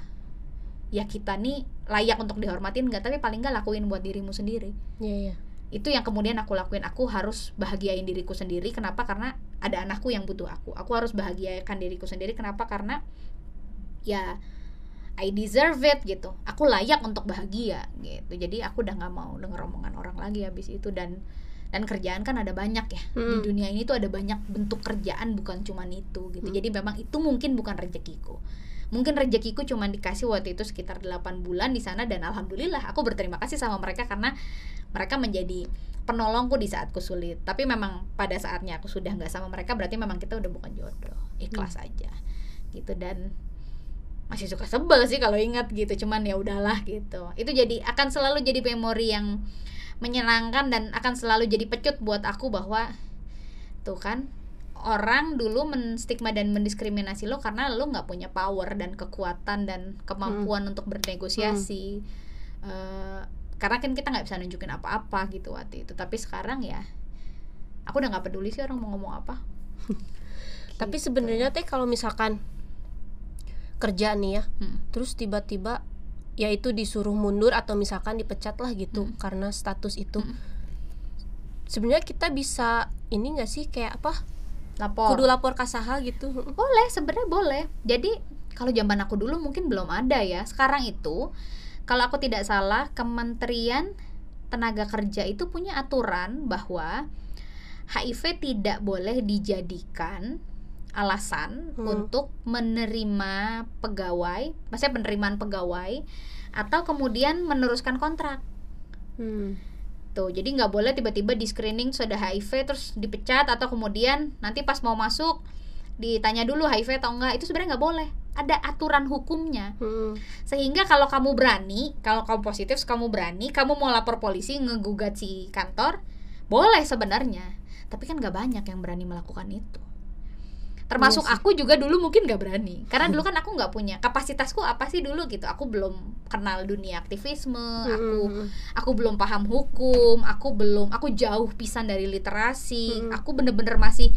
ya kita nih layak untuk dihormatin nggak tapi paling nggak lakuin buat dirimu sendiri. Iya, iya. itu yang kemudian aku lakuin. Aku harus bahagiain diriku sendiri. Kenapa? Karena ada anakku yang butuh aku. Aku harus bahagiakan diriku sendiri. Kenapa? Karena ya I deserve it gitu. Aku layak untuk bahagia gitu. Jadi aku udah nggak mau denger omongan orang lagi habis itu. Dan dan kerjaan kan ada banyak ya. Di Hmm. dunia ini tuh ada banyak bentuk kerjaan bukan cuman itu gitu. Hmm. jadi memang itu mungkin bukan rezekiku. Mungkin rezekiku cuman dikasih waktu itu sekitar 8 bulan di sana dan alhamdulillah aku berterima kasih sama mereka karena mereka menjadi penolongku di saatku sulit. Tapi memang pada saatnya aku sudah nggak sama mereka berarti memang kita udah bukan jodoh. Ikhlas aja gitu. Dan masih suka sebel sih kalau ingat gitu cuman ya udahlah gitu. Itu jadi akan selalu jadi memori yang menyenangkan dan akan selalu jadi pecut buat aku bahwa tuh kan orang dulu menstigma dan mendiskriminasi lo karena lo nggak punya power dan kekuatan dan kemampuan untuk bernegosiasi Eh, karena kan kita nggak bisa nunjukin apa-apa gitu waktu itu tapi sekarang ya aku udah nggak peduli sih orang mau ngomong apa Tapi Gitu. sebenarnya teh kalau misalkan kerja nih ya, Hmm. terus tiba-tiba ya itu disuruh mundur atau misalkan dipecat lah gitu Hmm. karena status itu. Hmm. Sebenarnya kita bisa ini nggak sih kayak apa? lapor Kudu lapor kasaha gitu. boleh sebenarnya boleh jadi kalau zaman aku dulu mungkin belum ada ya sekarang itu kalau aku tidak salah Kementerian Tenaga Kerja itu punya aturan bahwa HIV tidak boleh dijadikan alasan Hmm. untuk menerima pegawai, maksudnya penerimaan pegawai atau kemudian meneruskan kontrak. Hmm. Tuh, jadi nggak boleh tiba-tiba di screening sudah HIV terus dipecat atau kemudian nanti pas mau masuk ditanya dulu HIV atau enggak itu sebenarnya nggak boleh. Ada aturan hukumnya. Hmm. Sehingga kalau kamu berani, kalau kamu positif, kamu berani, kamu mau lapor polisi ngegugat si kantor, boleh sebenarnya. Tapi kan nggak banyak yang berani melakukan itu. Termasuk Iya aku juga dulu mungkin nggak berani, karena dulu kan aku nggak punya kapasitasku apa sih dulu gitu. Aku belum kenal dunia aktivisme, aku Hmm. aku belum paham hukum, aku belum, aku jauh pisan dari literasi, Mm-mm. aku bener-bener masih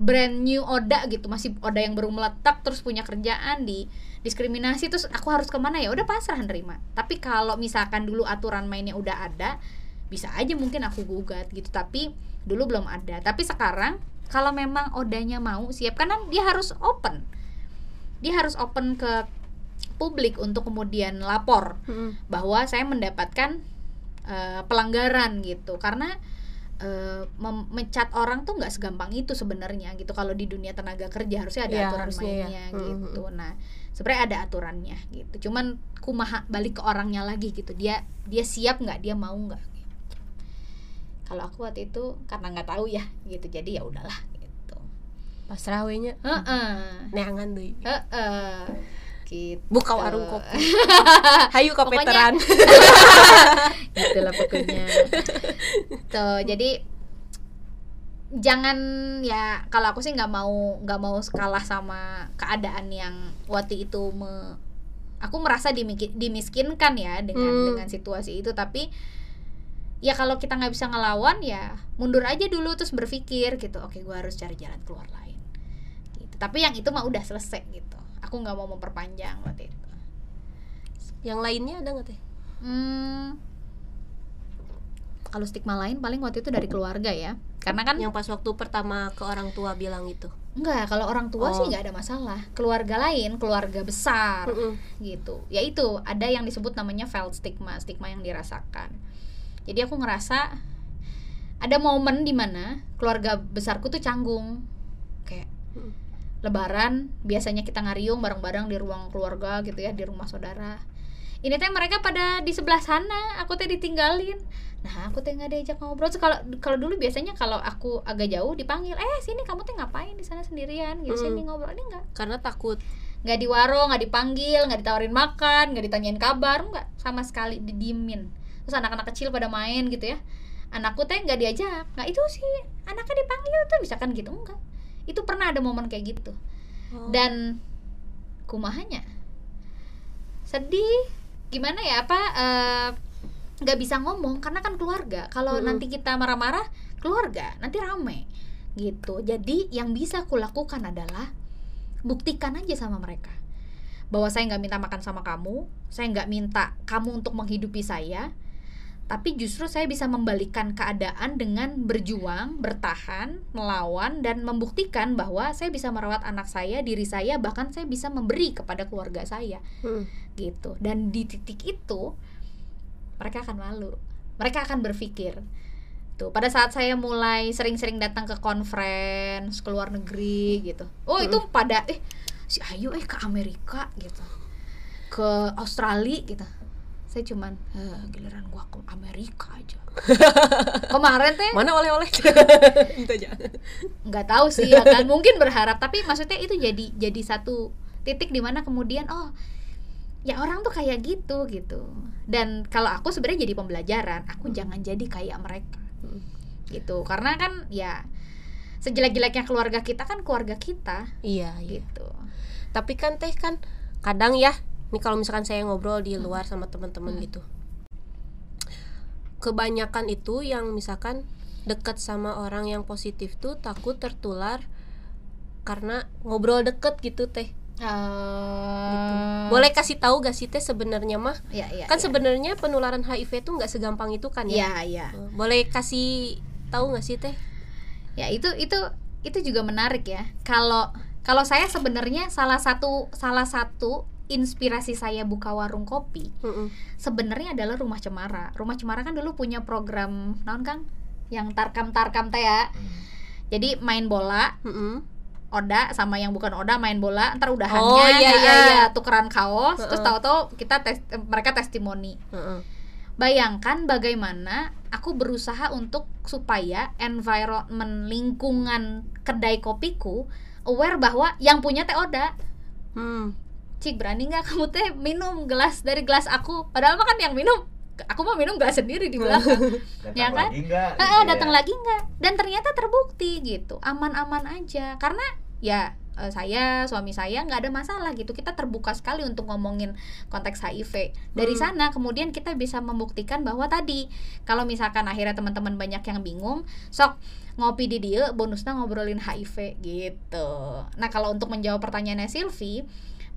brand new Oda gitu, masih Oda yang baru meletak terus punya kerjaan di diskriminasi terus aku harus ke mana ya udah pasrah nerima. Tapi kalau misalkan dulu aturan mainnya udah ada, bisa aja mungkin aku gugat gitu. Tapi dulu belum ada. Tapi sekarang kalau memang Odanya mau siap. Karena dia harus open, dia harus open ke publik untuk kemudian lapor Hmm. bahwa saya mendapatkan eh, pelanggaran gitu. Karena eh, mem- mencat orang tuh nggak segampang itu sebenarnya gitu. Kalau di dunia tenaga kerja harusnya ada Iya, aturan harusnya ya. mainnya Mm, gitu. nah sebenarnya ada aturannya gitu. Cuman kumaha balik ke orangnya lagi gitu. Dia dia siap nggak? Dia mau nggak kalau aku waktu itu karena nggak tahu ya gitu. Jadi ya udahlah gitu. Pasrah we nya Heeh. neangan deui. Heeh. gitu. Buka warung kopi. Hayu kapeteran gitulah pokoknya. Tuh jadi jangan ya kalau aku sih nggak mau nggak mau kalah sama keadaan yang waktu itu me, aku merasa dimiskinkan ya dengan Hmm. dengan situasi itu. Tapi ya kalau kita nggak bisa ngelawan ya mundur aja dulu terus berpikir gitu oke gua harus cari jalan keluar lain gitu tapi yang itu mah udah selesai gitu aku nggak mau memperpanjang waktu itu yang lainnya ada nggak teh Hmm, kalau stigma lain paling waktu itu dari keluarga ya. Karena kan yang pas waktu pertama ke orang tua bilang itu enggak kalau orang tua Oh. sih nggak ada masalah. Keluarga lain, keluarga besar gitu. Ya itu ada yang disebut namanya felt stigma, stigma yang dirasakan. Jadi aku ngerasa ada momen di mana keluarga besarku tuh canggung. Kayak Mm. lebaran biasanya kita ngariung bareng-bareng di ruang keluarga gitu ya di rumah saudara. Ini teh mereka pada di sebelah sana aku teh ditinggalin. Nah aku teh nggak diajak ngobrol. Kalau kalau dulu biasanya kalau aku agak jauh dipanggil eh sini kamu teh ngapain di sana sendirian? Gitu Mm. sini ngobrol. Ini enggak karena takut. Nggak di warung nggak dipanggil nggak ditawarin makan nggak ditanyain kabar nggak sama sekali didiemin terus anak-anak kecil pada main gitu ya. Anakku teh nggak diajak. Nggak itu sih anaknya dipanggil tuh misalkan gitu enggak. Itu pernah ada momen kayak gitu. Oh. dan kumahanya. Sedih. Gimana ya apa eh, nggak bisa ngomong karena kan keluarga. Kalau Mm-mm. nanti kita marah-marah keluarga nanti rame gitu. Jadi yang bisa aku lakukan adalah buktikan aja sama mereka bahwa saya nggak minta makan sama kamu saya nggak minta kamu untuk menghidupi saya tapi justru saya bisa membalikkan keadaan dengan berjuang, bertahan, melawan dan membuktikan bahwa saya bisa merawat anak saya, diri saya, bahkan saya bisa memberi kepada keluarga saya Mm. gitu. Dan di titik itu mereka akan malu. Mereka akan berpikir tuh pada saat saya mulai sering-sering datang ke conference ke luar negeri gitu. Oh, itu pada eh si Ayu eh ke Amerika gitu. Ke Australia gitu. Saya cuman eh, giliran gua ke Amerika aja. Kemarin teh mana oleh-oleh? Itu aja nggak tahu sih ya kan? Mungkin berharap tapi maksudnya itu jadi jadi satu titik di mana kemudian oh ya orang tuh kayak gitu gitu. Dan kalau aku sebenarnya jadi pembelajaran aku jangan jadi kayak mereka. Hmm. gitu. Karena kan ya sejelek-jeleknya keluarga kita kan keluarga kita. Iya iya. Gitu. Tapi kan teh kan kadang ya nih kalau misalkan saya ngobrol di luar sama teman-teman gitu. Kebanyakan itu yang misalkan deket sama orang yang positif tuh takut tertular karena ngobrol deket gitu teh. Gitu. Eh, boleh kasih tahu gak sih teh sebenarnya mah? Ya ya kan ya. sebenarnya penularan HIV tuh nggak segampang itu kan ya? Ya ya boleh kasih tahu nggak sih teh? Ya itu itu itu juga menarik ya. Kalau kalau saya sebenarnya salah satu salah satu inspirasi saya buka warung kopi Mm-mm. sebenarnya adalah rumah cemara rumah cemara kan dulu punya program naon kang yang tarkam tarkam teh ya jadi main bola Mm-mm. Oda sama yang bukan Oda main bola ntar udahannya Oh, iya, iya, iya. tukeran kaos terus Heeh. tahu-tahu kita tes, mereka testimoni Mm-mm. bayangkan bagaimana aku berusaha untuk supaya environment lingkungan kedai kopiku aware bahwa yang punya teh Oda Hmm. Cik berani nggak kamu teh minum gelas dari gelas aku padahal mah kan yang minum aku mah minum gelas sendiri di belakang Datang Ya kan? lagi? Eh, gitu ya. datang lagi nggak dan ternyata terbukti gitu aman-aman aja karena ya eh, saya suami saya nggak ada masalah gitu kita terbuka sekali untuk ngomongin konteks HIV dari Hmm. sana kemudian kita bisa membuktikan bahwa tadi kalau misalkan akhirnya teman-teman banyak yang bingung sok ngopi di dia bonusnya ngobrolin HIV gitu nah kalau untuk menjawab pertanyaannya Silvi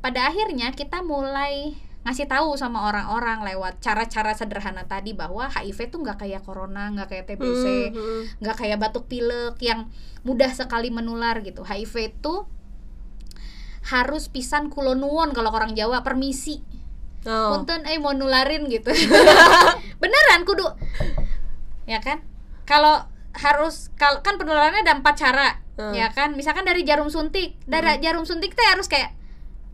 pada akhirnya kita mulai ngasih tahu sama orang-orang lewat cara-cara sederhana tadi bahwa HIV tuh nggak kayak corona nggak kayak TBC Hmm, nggak kayak batuk pilek yang mudah sekali menular gitu. HIV itu harus pisan kulonuon kalau orang Jawa permisi. Oh. punten eh mau nularin gitu. Beneran kudu. Ya kan? Kalau harus kalau kan penularannya ada empat cara Hmm. ya kan? Misalkan dari jarum suntik dari jarum suntik teh harus kayak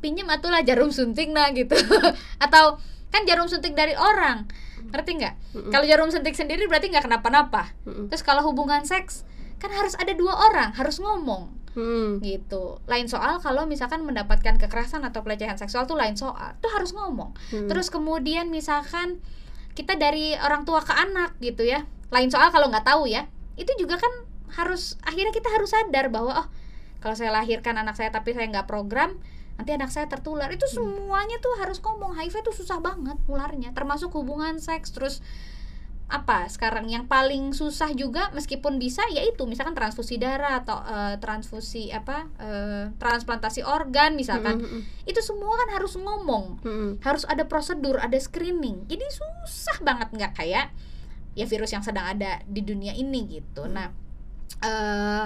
pinjem atulah jarum suntik nah gitu. Atau kan jarum suntik dari orang. Ngerti nggak? Kalau jarum suntik sendiri berarti nggak kenapa-napa. Terus kalau hubungan seks kan harus ada dua orang harus ngomong. Mm. gitu. Lain soal kalau misalkan mendapatkan kekerasan atau pelecehan seksual tuh lain soal. Tuh harus ngomong. Mm. terus kemudian misalkan kita dari orang tua ke anak gitu ya. Lain soal kalau nggak tahu ya. Itu juga kan harus akhirnya kita harus sadar bahwa oh kalau saya lahirkan anak saya tapi saya nggak program nanti anak saya tertular. Itu semuanya tuh harus ngomong. HIV tuh susah banget nularnya termasuk hubungan seks. Terus apa sekarang yang paling susah juga meskipun bisa yaitu misalkan transfusi darah atau eh, transfusi apa eh, transplantasi organ misalkan. Mm-mm. itu semua kan harus ngomong. Mm-mm. harus ada prosedur, ada screening. Jadi susah banget. Nggak kayak ya virus yang sedang ada di dunia ini gitu. Nah, eh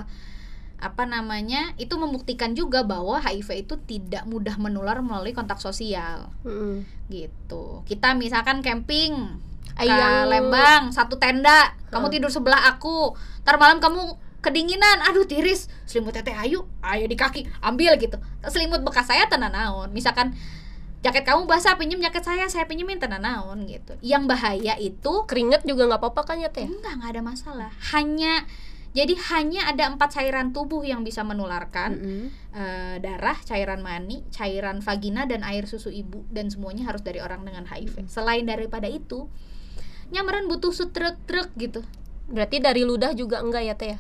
apa namanya? Itu membuktikan juga bahwa HIV itu tidak mudah menular melalui kontak sosial Mm-mm. gitu. Kita misalkan camping ke Ayang. Lembang, satu tenda, kamu tidur sebelah aku. Ntar malam kamu kedinginan, aduh tiris, selimut teteh ayu, ayo di kaki, ambil gitu. Selimut bekas saya tenan naon. Misalkan jaket kamu basah, pinjem jaket saya, saya pinjemin tenan naon gitu. Yang bahaya itu Keringet juga nggak apa-apa kan ya teh? enggak nggak ada masalah. Hanya jadi hanya ada empat cairan tubuh yang bisa menularkan Mm-mm. eh, darah, cairan mani, cairan vagina dan air susu ibu dan semuanya harus dari orang dengan HIV. Selain daripada itu, nyamaran butuh sutruk-truk gitu. Berarti dari ludah juga enggak ya teh? ya?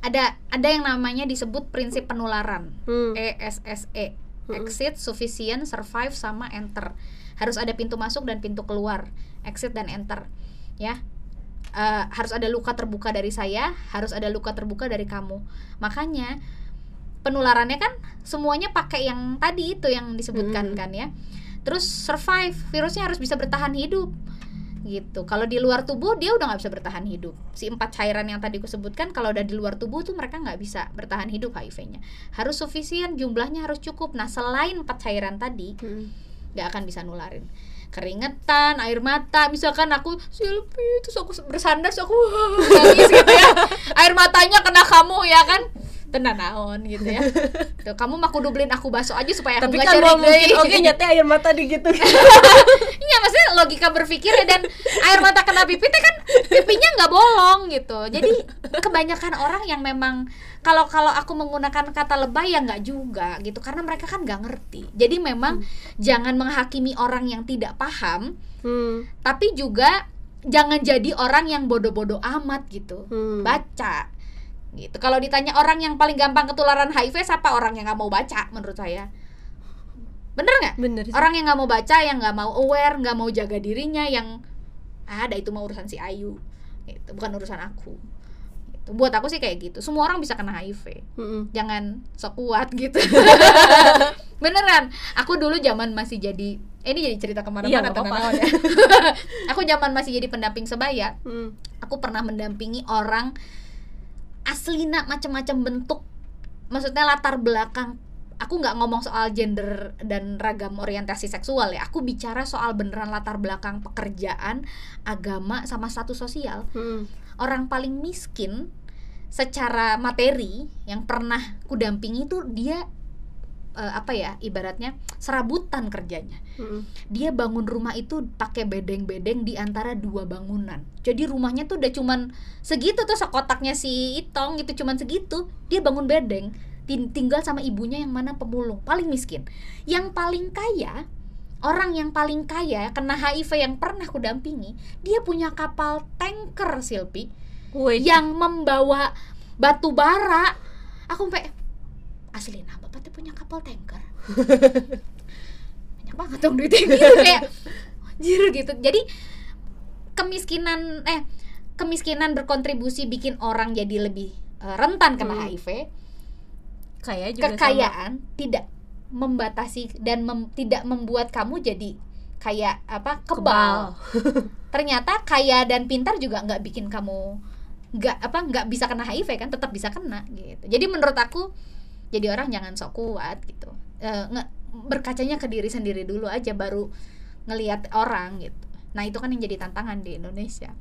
Ada ada yang namanya disebut prinsip penularan. Hmm. ESSE. Mm-mm. Exit, sufficient, survive sama enter. Harus ada pintu masuk dan pintu keluar. Exit dan enter. Ya. Eh, harus ada luka terbuka dari saya, harus ada luka terbuka dari kamu. Makanya penularannya kan semuanya pakai yang tadi itu yang disebutkan Hmm. kan ya. Terus survive, virusnya harus bisa bertahan hidup gitu. Kalau di luar tubuh dia udah nggak bisa bertahan hidup. Si empat cairan yang tadi aku sebutkan kalau udah di luar tubuh tuh mereka nggak bisa bertahan hidup HIV-nya. Harus sufisien, jumlahnya harus cukup. Nah selain empat cairan tadi Mm. nggak akan bisa nularin. Keringetan, air mata, misalkan aku selfie terus aku bersandar terus aku nangis gitu ya. Air matanya kena kamu ya kan? Tenan naon gitu ya. Tuh, kamu mah kudu beliin aku bakso aja supaya aku Tapi nggak kan mungkin oke nyate air mata di gitu. Iya maksudnya logika berpikir ya dan air mata kena pipi teh kan pipinya nggak bolong gitu. Jadi kebanyakan orang yang memang kalau kalau aku menggunakan kata lebay ya nggak juga gitu karena mereka kan nggak ngerti. Jadi memang jangan menghakimi orang yang tidak paham, Hmm. tapi juga jangan jadi orang yang bodoh-bodoh amat gitu. Hmm. Baca gitu. Kalau ditanya orang yang paling gampang ketularan HIV siapa orang yang nggak mau baca menurut saya. Bener nggak? Bener sih. orang yang nggak mau baca yang nggak mau aware nggak mau jaga dirinya yang "Ah, ada itu mau urusan si Ayu gitu bukan urusan aku gitu. buat aku sih kayak gitu semua orang bisa kena HIV Mm-mm. jangan sok kuat gitu beneran aku dulu zaman masih jadi eh, ini jadi cerita Iya, ke mana-mana nggak tenang apa-apa. naon ya. aku zaman masih jadi pendamping sebaya Mm. aku pernah mendampingi orang aslina macam-macam bentuk maksudnya latar belakang. Aku nggak ngomong soal gender dan ragam orientasi seksual ya. Aku bicara soal beneran latar belakang pekerjaan agama sama status sosial. Mm. orang paling miskin secara materi yang pernah kudampingi itu dia eh, apa ya ibaratnya serabutan kerjanya Mm. dia bangun rumah itu pakai bedeng-bedeng di antara dua bangunan. Jadi rumahnya tuh udah cuman segitu tuh sekotaknya si Itong gitu cuman segitu. Dia bangun bedeng, tin- tinggal sama ibunya yang mana pemulung, paling miskin. Yang paling kaya, orang yang paling kaya kena HIV yang pernah kudampingi, dia punya kapal tanker Silpi Wih. yang membawa batu bara. Aku sampai asli nah bapak tuh punya kapal tanker. Banyak banget dong duitnya gitu kayak anjir gitu. Jadi kemiskinan eh kemiskinan berkontribusi bikin orang jadi lebih eh, rentan kena Hmm. HIV. Kayak juga Kekayaan tidak membatasi dan mem- tidak membuat kamu jadi kayak apa sama kebal ternyata kaya dan pintar juga nggak bikin kamu nggak apa nggak bisa kena HIV kan tetap bisa kena gitu jadi menurut aku jadi orang jangan sok kuat gitu. Eh, nge- berkacanya ke diri sendiri dulu aja baru ngelihat orang gitu. Nah itu kan yang jadi tantangan di Indonesia.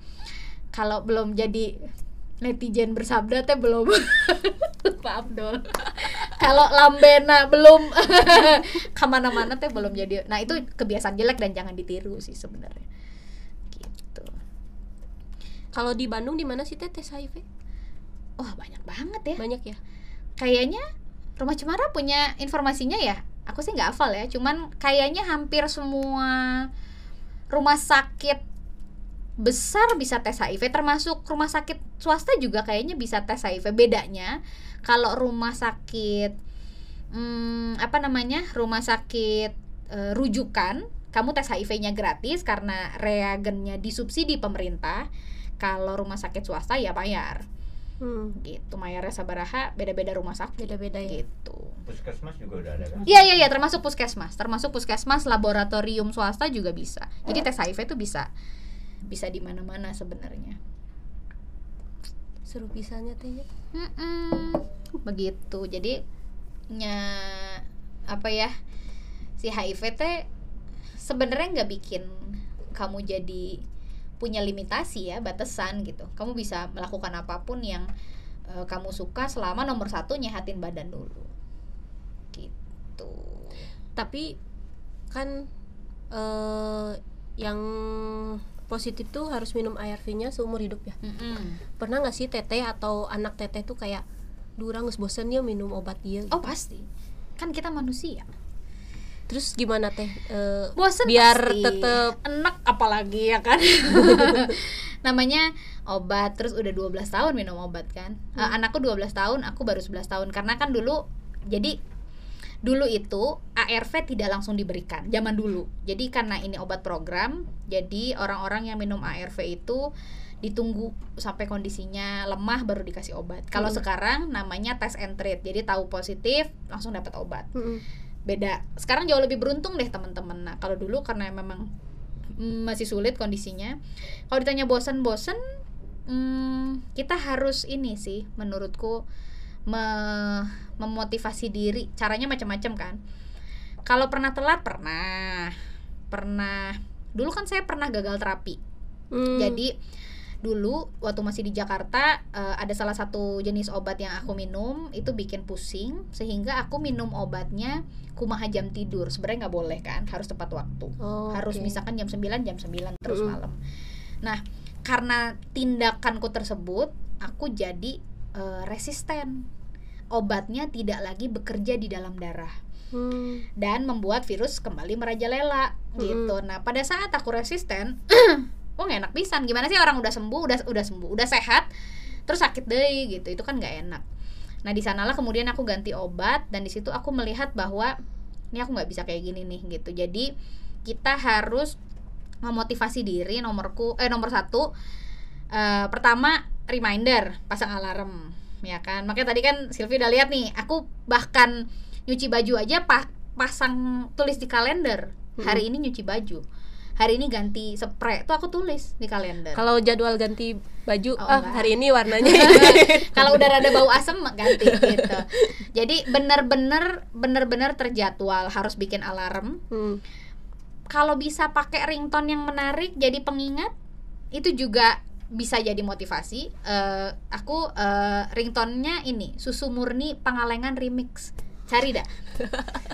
Kalau belum jadi netizen bersabda teh belum. Pak Abdul. Kalau lambena belum. Ke mana-mana teh belum jadi. Nah itu kebiasaan jelek dan jangan ditiru sih sebenarnya. Gitu. Kalau di Bandung di mana sih teh tes HIV? wah banyak banget ya. Banyak ya? kayaknya rumah cemara punya informasinya ya? Aku sih nggak hafal ya cuman kayaknya hampir semua rumah sakit besar bisa tes HIV termasuk rumah sakit swasta juga kayaknya bisa tes HIV. Bedanya kalau rumah sakit hmm, apa namanya rumah sakit eh, rujukan kamu tes HIV-nya gratis karena reagennya disubsidi pemerintah. Kalau rumah sakit swasta ya bayar Hmm. gitu mayarnya sabaraha beda-beda rumah sakit Beda-beda ya. gitu Puskesmas juga udah ada kan? Iya iya iya termasuk puskesmas, termasuk puskesmas, laboratorium swasta juga bisa. Jadi tes HIV itu bisa bisa di mana-mana sebenarnya. Seru pisahnya teh ya. Begitu. Jadi nya apa ya si HIV teh sebenarnya nggak bikin kamu jadi punya limitasi ya batasan gitu. Kamu bisa melakukan apa pun yang eh, kamu suka selama nomor satu nyehatin badan dulu. Gitu. Tapi kan eh yang positif tuh harus minum ARV-nya seumur hidup ya. Mm-mm. Pernah nggak sih teteh atau anak teteh tuh kayak durang bosen ya minum obat dia gitu. Oh pasti. Kan kita manusia. Terus gimana teh? Eh, Bosen biar pasti. tetep enak apalagi ya kan. Namanya obat terus udah 12 tahun minum obat kan. Eh, anakku 12 tahun, aku baru 11 tahun karena kan dulu jadi dulu itu ARV tidak langsung diberikan zaman dulu. Jadi karena ini obat program, jadi orang-orang yang minum ARV itu ditunggu sampai kondisinya lemah baru dikasih obat. Kalau Hmm. sekarang namanya test and treat. Jadi tahu positif langsung dapat obat Mm-mm. Beda. Sekarang jauh lebih beruntung deh teman-teman. Nah kalau dulu karena memang mm, masih sulit kondisinya kalau ditanya bosan-bosan mm, kita harus ini sih menurutku me- memotivasi diri caranya macam-macam kan. Kalau pernah telat pernah. Pernah. Dulu kan saya pernah gagal terapi. Hmm. jadi dulu waktu masih di Jakarta eh, ada salah satu jenis obat yang aku minum itu bikin pusing sehingga aku minum obatnya kumaha jam tidur sebenarnya nggak boleh kan harus tepat waktu Oh, harus misalkan jam 9 jam 9 terus Mm-mm. malam nah karena tindakanku tersebut aku jadi eh, resisten obatnya tidak lagi bekerja di dalam darah Hmm. dan membuat virus kembali merajalela Mm-mm. gitu. Nah, pada saat aku resisten, oh nggak enak pisan. Gimana sih orang udah sembuh, udah udah sembuh, udah sehat, terus sakit deh gitu. Itu kan nggak enak. Nah, di sanalah kemudian aku ganti obat dan di situ aku melihat bahwa ini aku nggak bisa kayak gini nih gitu. Jadi kita harus memotivasi diri nomorku eh nomor satu eh, pertama reminder pasang alarm ya kan makanya tadi kan Silvi udah lihat nih aku bahkan nyuci baju aja pa- pasang tulis di kalender hari ini nyuci baju hari ini ganti spray. Tuh aku tulis di kalender. Kalau jadwal ganti baju, Oh, ah enggak. hari ini warnanya. Kalau udah rada bau asem ganti gitu. Jadi bener-bener bener-bener terjadwal harus bikin alarm. Hmm. kalau bisa pakai ringtone yang menarik jadi pengingat itu juga bisa jadi motivasi. Eh, aku eh, ringtone-nya ini susu murni pangalengan remix cari dah.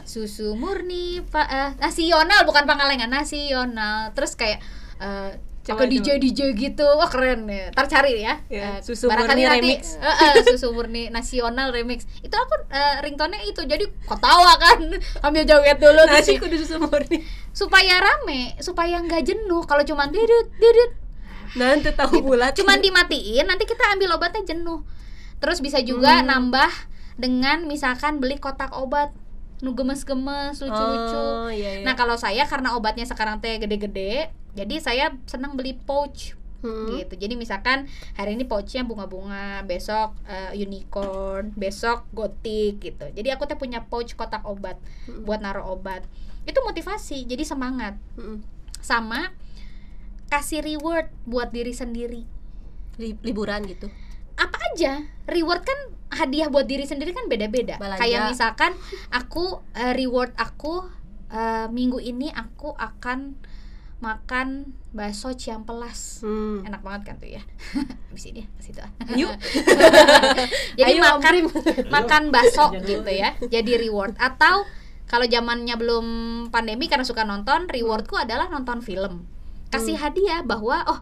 Susu murni pa, eh, nasional bukan pangalengan nasional. Terus kayak eh, Coba, pakai DJ DJ gitu. Wah keren ya. Ntar cari ya. Ya, Eh, susu murni nanti, remix. eh, eh, susu murni nasional remix. Itu aku eh, ringtone-nya itu? Jadi ketawa kan. Ambil joget dulu Nasi kudu susu murni. supaya rame supaya nggak jenuh. Kalau cuman didit didit Nanti tahu bulat. cuman dimatiin nanti kita ambil obatnya jenuh. Terus bisa juga Hmm. nambah dengan misalkan beli kotak obat nu gemes-gemes lucu-lucu Oh, iya, iya. nah kalau saya karena obatnya sekarang teh gede-gede jadi saya senang beli pouch Hmm. gitu jadi misalkan hari ini pouchnya bunga-bunga besok eh, unicorn besok gotik gitu jadi aku teh punya pouch kotak obat Hmm. buat naruh obat itu motivasi jadi semangat Hmm. sama kasih reward buat diri sendiri Li- liburan gitu. Apa aja? Reward kan hadiah buat diri sendiri kan beda-beda. Kayak misalkan aku eh, reward aku eh, minggu ini aku akan makan bakso ciampelas Hmm. enak banget kan tuh ya? Habis ini ke situ ah. Yuk. jadi Ayo, makan makan bakso gitu ya. Jadi reward. Atau kalau zamannya belum pandemi karena suka nonton rewardku adalah nonton film. Kasih hadiah bahwa oh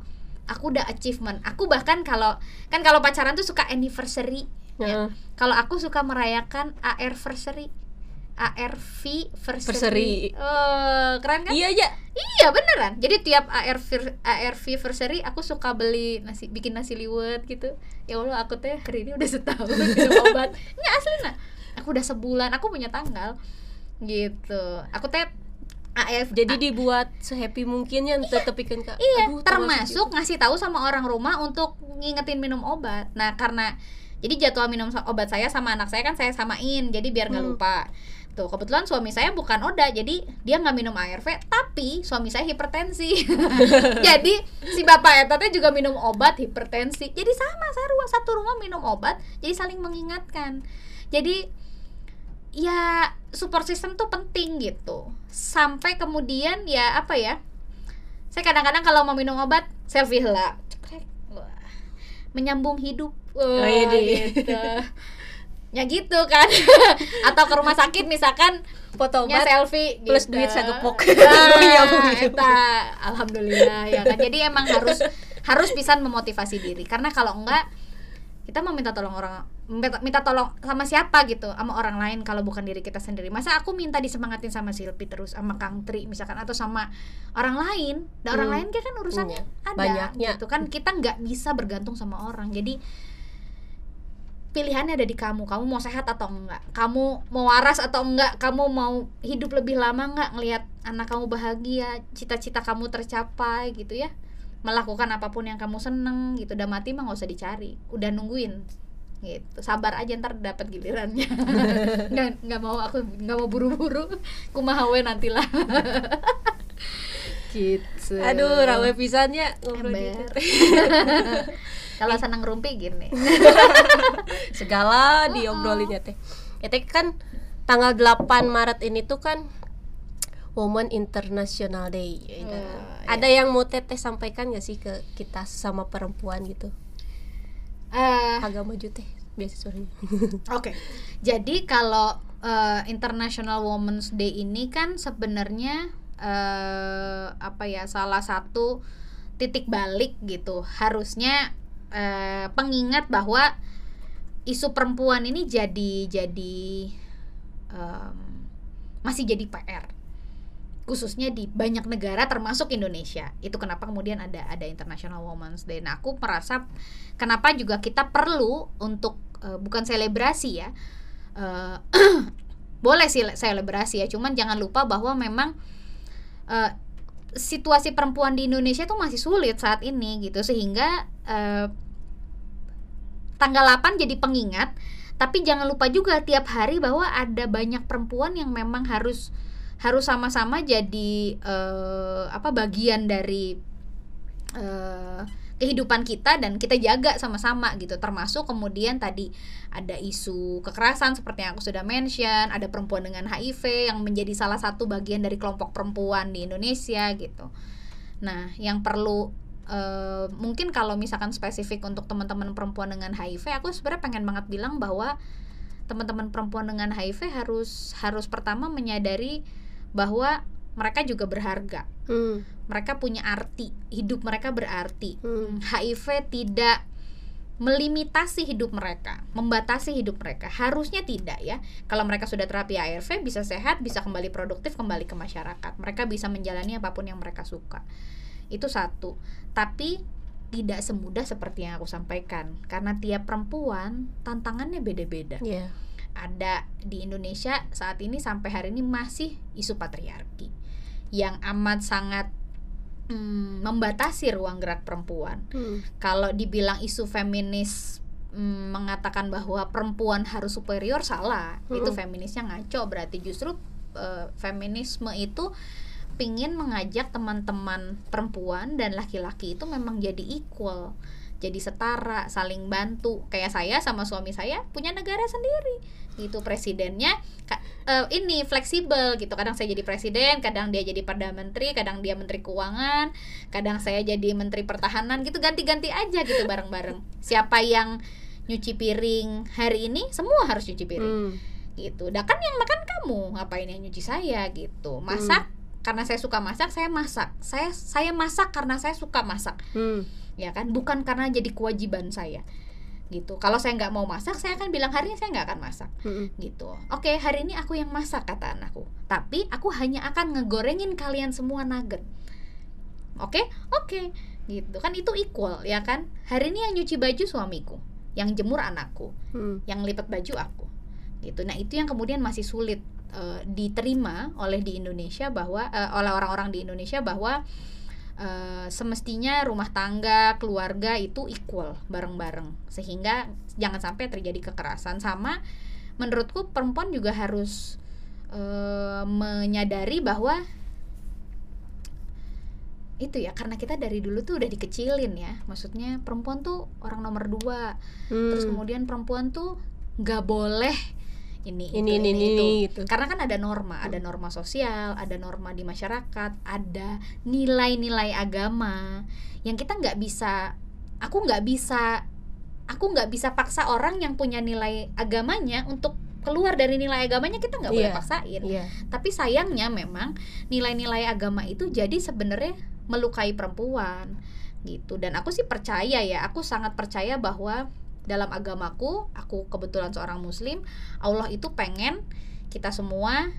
aku udah achievement aku bahkan kalau kan kalau pacaran tuh suka anniversary ya. Heeh. kalau aku suka merayakan anniversary ARV Versary. Eh, keren kan Iya aja. Iya beneran. Jadi tiap ARV ARV versary aku suka beli nasi bikin nasi liwet gitu. Ya Allah aku teh hari ini udah setahun minum obat. Nggak asli nah. Aku udah sebulan. Aku punya tanggal gitu. Aku teh ARV Jadi dibuat sehappy mungkinnya tetep bikin kak. Iya, Aduh, termasuk ngasih tahu sama orang rumah untuk ngingetin minum obat. Nah, karena jadi jadwal minum obat saya sama anak saya kan saya samain, jadi biar nggak Hmm. lupa. Tuh, kebetulan suami saya bukan Oda, jadi dia nggak minum ARV, tapi suami saya hipertensi. jadi si bapak eta teh juga minum obat hipertensi. Jadi sama sarua satu rumah minum obat, jadi saling mengingatkan. Jadi ya support system tuh penting gitu. Sampai kemudian ya apa ya? Saya kadang-kadang kalau mau minum obat selfie lah. Menyambung hidup. Oh, iya gitu. ya gitu kan. Atau ke rumah sakit misalkan Foto nya obat selfie plus gitu. duit sagepok. Nah, Menyambung hidup. eta, alhamdulillah ya kan. Jadi emang harus harus bisa memotivasi diri karena kalau enggak kita mau minta tolong orang minta, minta tolong sama siapa gitu sama orang lain kalau bukan diri kita sendiri. Masa aku minta disemangatin sama Silpi terus sama Kang Tri misalkan atau sama orang lain? Dan orang Hmm. lain kan urusannya Iya, ada banyaknya. gitu kan. Kita nggak bisa bergantung sama orang. Jadi pilihannya ada di kamu. Kamu mau sehat atau enggak kamu mau waras atau enggak kamu mau hidup lebih lama enggak ngelihat anak kamu bahagia cita-cita kamu tercapai gitu ya melakukan apa pun yang kamu seneng gitu. Udah mati mah nggak usah dicari. Udah nungguin. Gitu. Sabar aja ntar dapat gilirannya. Nggak nggak mau aku nggak mau buru-buru. Kumaha we nantilah. Gitu. Aduh, rawe pisannya. Ngobrol Ember. gitu. kalau senang rumpi gini. Segala diobrolin ya teh. Ya teh kan tanggal 8 Maret ini tuh kan Women International Day. ya, kan? iya. Ada yang mau teteh sampaikan gak sih ke kita sama perempuan gitu? Eh, Agak maju teh beasiswanya. Oke, jadi kalau eh, International Women's Day ini kan sebenarnya eh, apa ya salah satu titik balik gitu. Harusnya eh, pengingat bahwa isu perempuan ini jadi jadi em, masih jadi PR khususnya di banyak negara termasuk Indonesia. Itu kenapa kemudian ada ada International Women's Day. Nah aku merasa kenapa juga kita perlu untuk eh, bukan selebrasi ya eh, boleh sih selebrasi ya. Cuman jangan lupa bahwa memang eh, situasi perempuan di Indonesia tuh masih sulit saat ini gitu. Sehingga eh, tanggal 8 jadi pengingat. Tapi jangan lupa juga tiap hari bahwa ada banyak perempuan yang memang harus harus sama-sama jadi eh, apa bagian dari eh, kehidupan kita dan kita jaga sama-sama gitu. Termasuk kemudian tadi ada isu kekerasan seperti yang aku sudah mention ada perempuan dengan HIV yang menjadi salah satu bagian dari kelompok perempuan di Indonesia gitu. Nah yang perlu eh, mungkin kalau misalkan spesifik untuk teman-teman perempuan dengan HIV aku sebenarnya pengen banget bilang bahwa teman-teman perempuan dengan HIV harus harus pertama menyadari bahwa mereka juga berharga Hmm. mereka punya arti hidup mereka berarti Hmm. HIV tidak melimitasi hidup mereka, membatasi hidup mereka. Harusnya tidak ya. Kalau mereka sudah terapi ARV bisa sehat, bisa kembali produktif, kembali ke masyarakat. Mereka bisa menjalani apa pun yang mereka suka. Itu satu. Tapi tidak semudah seperti yang aku sampaikan karena tiap perempuan tantangannya beda-beda Iya. Ada di Indonesia saat ini sampai hari ini masih isu patriarki yang amat sangat mm, membatasi ruang gerak perempuan. Hmm. Kalau dibilang isu feminis mm, mengatakan bahwa perempuan harus superior salah, itu Mm-mm. feminisnya ngaco berarti justru eh, feminisme itu pingin mengajak teman-teman perempuan dan laki-laki itu memang jadi equal. Jadi setara saling bantu kayak saya sama suami saya punya negara sendiri gitu presidennya eh, ini fleksibel gitu kadang saya jadi presiden kadang dia jadi perdana menteri kadang dia menteri keuangan kadang saya jadi menteri pertahanan gitu ganti-ganti aja gitu bareng-bareng siapa yang nyuci piring hari ini semua harus nyuci piring Hmm. gitu. Dah kan yang makan kamu, ngapain yang nyuci saya gitu. Masak karena saya suka masak, saya masak. Saya saya masak karena saya suka masak, Hmm. Ya kan? Bukan karena jadi kewajiban saya. Gitu. Kalau saya nggak mau masak, saya akan bilang hari ini saya nggak akan masak. Hmm. Gitu. Oke, hari ini aku yang masak kata anakku. Tapi aku hanya akan ngegorengin kalian semua nugget. Oke? Oke. Gitu. Kan itu equal, ya kan? Hari ini yang nyuci baju suamiku, yang jemur anakku Hmm. yang lipat baju aku gitu nah itu yang kemudian masih sulit eh, diterima oleh di Indonesia bahwa eh, oleh orang-orang di Indonesia bahwa eh, semestinya rumah tangga keluarga itu equal bareng-bareng. Sehingga jangan sampai terjadi kekerasan. Sama menurutku perempuan juga harus eh, menyadari bahwa itu ya karena kita dari dulu tuh udah dikecilin ya. Maksudnya perempuan tuh orang nomor dua. Terus Hmm. kemudian perempuan tuh nggak boleh ini Ini, itu, ini, ini, itu. gitu. karena kan ada norma ada norma sosial ada norma di masyarakat ada nilai-nilai agama yang kita nggak bisa aku nggak bisa aku nggak bisa paksa orang yang punya nilai agamanya untuk keluar dari nilai agamanya kita nggak boleh Iya. paksain Iya. tapi sayangnya memang nilai-nilai agama itu jadi sebenarnya melukai perempuan gitu dan aku sih percaya ya aku sangat percaya bahwa dalam agamaku aku kebetulan seorang muslim Allah itu pengen kita semua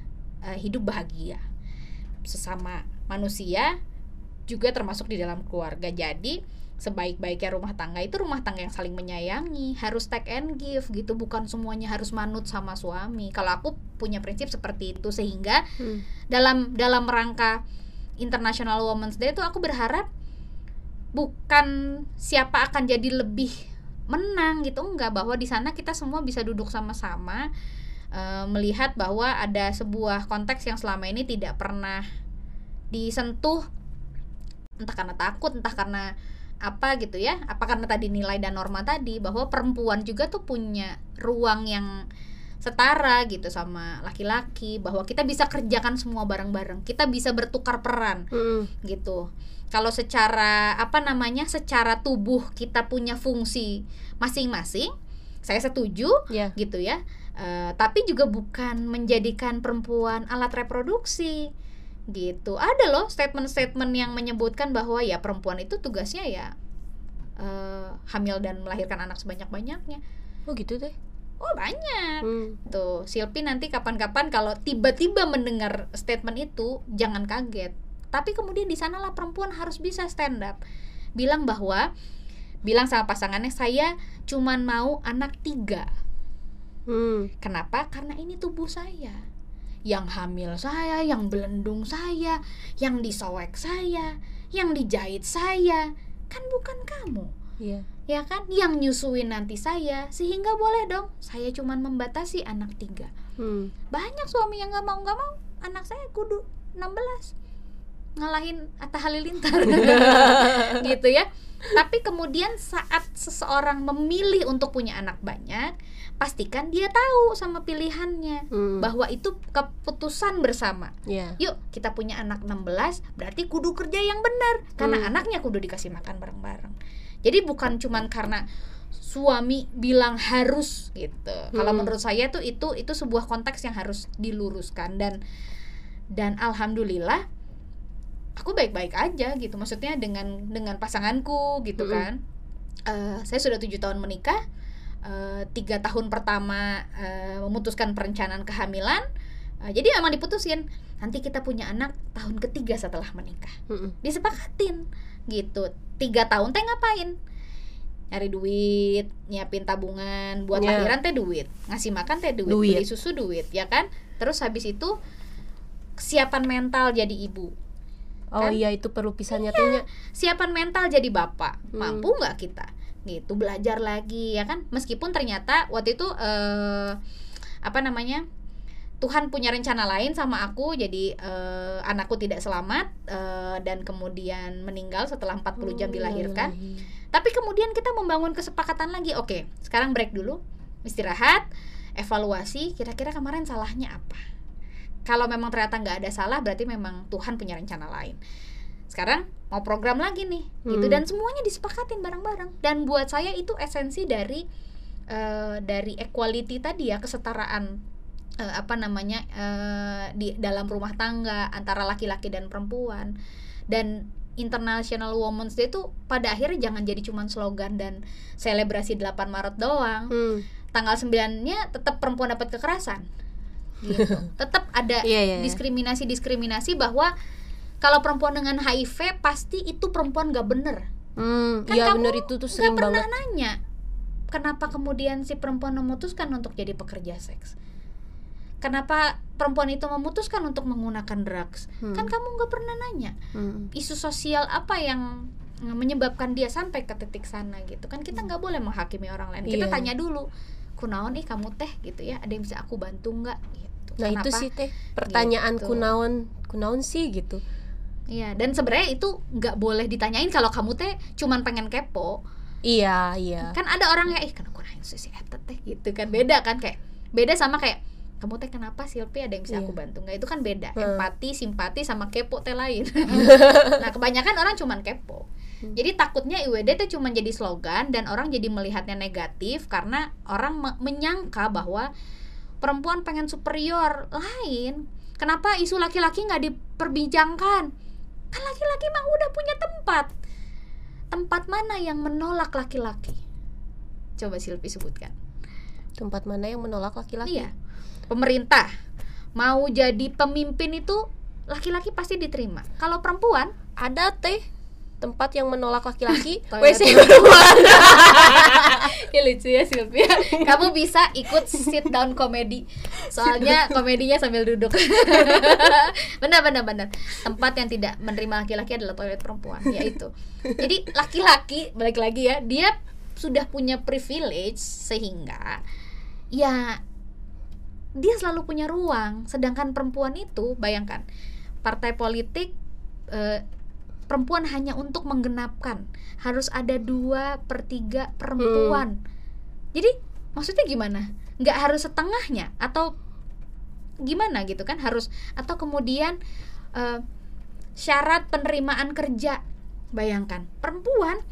eh, hidup bahagia. Sesama manusia juga termasuk di dalam keluarga. Jadi sebaik-baiknya rumah tangga itu rumah tangga yang saling menyayangi harus take and give gitu. Bukan semuanya harus manut sama suami. Kalau aku punya prinsip seperti itu sehingga Hmm. dalam dalam rangka International Women's Day itu aku berharap bukan siapa akan jadi lebih menang gitu enggak bahwa di sana kita semua bisa duduk sama-sama eh, melihat bahwa ada sebuah konteks yang selama ini tidak pernah disentuh. Entah karena takut entah karena apa gitu ya apa karena tadi nilai dan norma tadi bahwa perempuan juga tuh punya ruang yang setara gitu sama laki-laki bahwa kita bisa kerjakan semua bareng-bareng kita bisa bertukar peran Hmm. gitu kalau secara apa namanya secara tubuh kita punya fungsi masing-masing saya setuju Ya. gitu ya Eh, tapi juga bukan menjadikan perempuan alat reproduksi gitu ada loh statement-statement yang menyebutkan bahwa ya perempuan itu tugasnya ya eh, hamil dan melahirkan anak sebanyak-banyaknya Oh gitu deh. Oh banyak Hmm. Tuh, Silpi nanti kapan-kapan kalau tiba-tiba mendengar statement itu jangan kaget. Tapi kemudian di sanalah perempuan harus bisa stand up. Bilang bahwa bilang sama pasangannya saya cuman mau anak tiga. Hmm. Kenapa? Karena ini tubuh saya. Yang hamil saya, yang belendung saya, yang disoek saya, yang dijahit saya. Kan bukan kamu Iya. Ya kan? Yang nyusuin nanti saya sehingga boleh dong. Saya cuman membatasi anak tiga. Hmm. banyak suami yang nggak mau nggak mau. Anak saya kudu 16 ngalahin Atta Halilintar. Gitu ya. Tapi kemudian saat seseorang memilih untuk punya anak banyak pastikan dia tahu sama pilihannya. Hmm. bahwa itu keputusan bersama. Iya. yuk kita punya anak 16 berarti kudu kerja yang benar. Karena Hmm. anaknya kudu dikasih makan bareng-bareng jadi bukan cuman karena suami bilang harus gitu. Kalau Hmm. menurut saya tuh itu itu sebuah konteks yang harus diluruskan. Dan dan alhamdulillah aku baik-baik aja gitu. Maksudnya dengan dengan pasanganku gitu Mm-mm. kan. Eh, saya sudah tujuh tahun menikah. Eh, tiga tahun pertama eh, memutuskan perencanaan kehamilan. Eh, jadi memang diputusin. Nanti kita punya anak tahun ketiga setelah menikah. Hmm. disepakatin gitu. Tiga tahun teh ngapain? Nyari duit nyiapin tabungan. Buat Ya. lahiran teh duit. Ngasih makan teh duit, Duit. beli susu duit ya kan? Terus habis itu kesiapan mental jadi ibu. Oh Kan? iya itu perlu pisahnya tuh Nya. siapan mental jadi bapak. Hmm. mampu nggak kita? Gitu belajar lagi ya kan? Meskipun ternyata waktu itu eh, apa namanya Tuhan punya rencana lain sama aku jadi eh, anakku tidak selamat eh, dan kemudian meninggal setelah 40 jam dilahirkan. tapi kemudian kita membangun kesepakatan lagi. Oke sekarang break dulu istirahat evaluasi kira-kira kemarin salahnya apa. Kalau memang ternyata nggak ada salah berarti memang Tuhan punya rencana lain. Sekarang mau program lagi nih gitu. Hmm. dan semuanya disepakatin bareng-bareng. Dan buat saya itu esensi dari eh, dari equality tadi ya kesetaraan eh, apa namanya eh, di dalam rumah tangga antara laki-laki dan perempuan dan International Women's Day itu pada akhirnya jangan jadi cuman slogan dan selebrasi 8 Maret doang Hmm. tanggal 9-nya tetap perempuan dapat kekerasan gitu tetap ada Iya, iya, iya. diskriminasi-diskriminasi bahwa kalau perempuan dengan HIV pasti itu perempuan gak bener Hmm, kan iya kamu bener itu tuh sering pernah banget. nanya kenapa kemudian si perempuan memutuskan untuk jadi pekerja seks kenapa perempuan itu memutuskan untuk menggunakan drugs Hmm. kan kamu nggak pernah nanya Hmm. isu sosial apa yang menyebabkan dia sampai ke titik sana gitu kan kita nggak boleh menghakimi orang lain kita Iya. tanya dulu kunaon ih kamu teh gitu ya ada yang bisa aku bantu nggak gitu Nah itu Kenapa? sih teh pertanyaan Gitu. kunaon kunaon sih gitu. Iya, dan sebenarnya itu nggak boleh ditanyain kalau kamu teh cuman pengen kepo. Iya iya. Kan ada orang yang ih kenapa kunaon sih si eta teh gitu kan beda kan kayak beda sama kayak kamu teh kenapa Silpi ada yang bisa Iya. aku bantu nggak itu kan beda Hmm. empati simpati sama kepo teh lain nah kebanyakan orang cuman kepo Hmm. jadi takutnya IWD teh cuman jadi slogan dan orang jadi melihatnya negatif karena orang me- menyangka bahwa perempuan pengen superior lain kenapa isu laki-laki nggak diperbincangkan kan laki-laki mah udah punya tempat tempat mana yang menolak laki-laki coba Silvi sebutkan Tempat mana yang menolak laki-laki? Iya. Pemerintah mau jadi pemimpin itu laki-laki pasti diterima. Kalau perempuan Ada teh tempat yang menolak laki-laki. WC perempuan. ya lucu ya Sylvia. Kamu bisa ikut sit down komedi. Soalnya komedinya sambil duduk. benar benar benar. Tempat yang tidak menerima laki-laki adalah toilet perempuan, yaitu. Jadi laki-laki balik lagi ya, dia sudah punya privilege sehingga ya dia selalu punya ruang. Sedangkan perempuan itu bayangkan partai politik eh, perempuan hanya untuk menggenapkan. Harus ada dua per tiga perempuan. Jadi maksudnya gimana? Nggak harus setengahnya atau gimana gitu kan? Harus atau kemudian eh, syarat penerimaan kerja. Bayangkan perempuan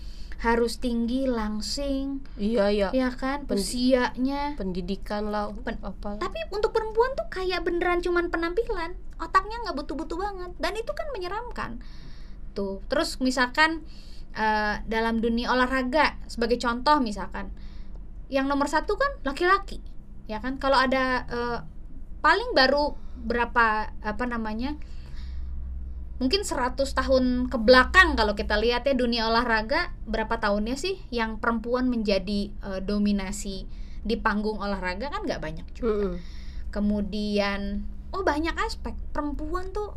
harus tinggi langsing Iya iya. ya kan? Pen- usianya. Pendidikan lah Pen- apa. tapi untuk perempuan tuh kayak beneran cuman penampilan. Otaknya nggak butuh-butuh banget. Dan itu kan menyeramkan. Tuh terus misalkan eh, dalam dunia olahraga sebagai contoh misalkan yang nomor satu kan laki-laki ya kan? Kalau ada eh, paling baru berapa apa namanya mungkin 100 tahun ke belakang kalau kita lihat ya dunia olahraga berapa tahunnya sih yang perempuan menjadi eh, dominasi di panggung olahraga kan nggak banyak juga Mm-mm. kemudian oh banyak aspek perempuan tuh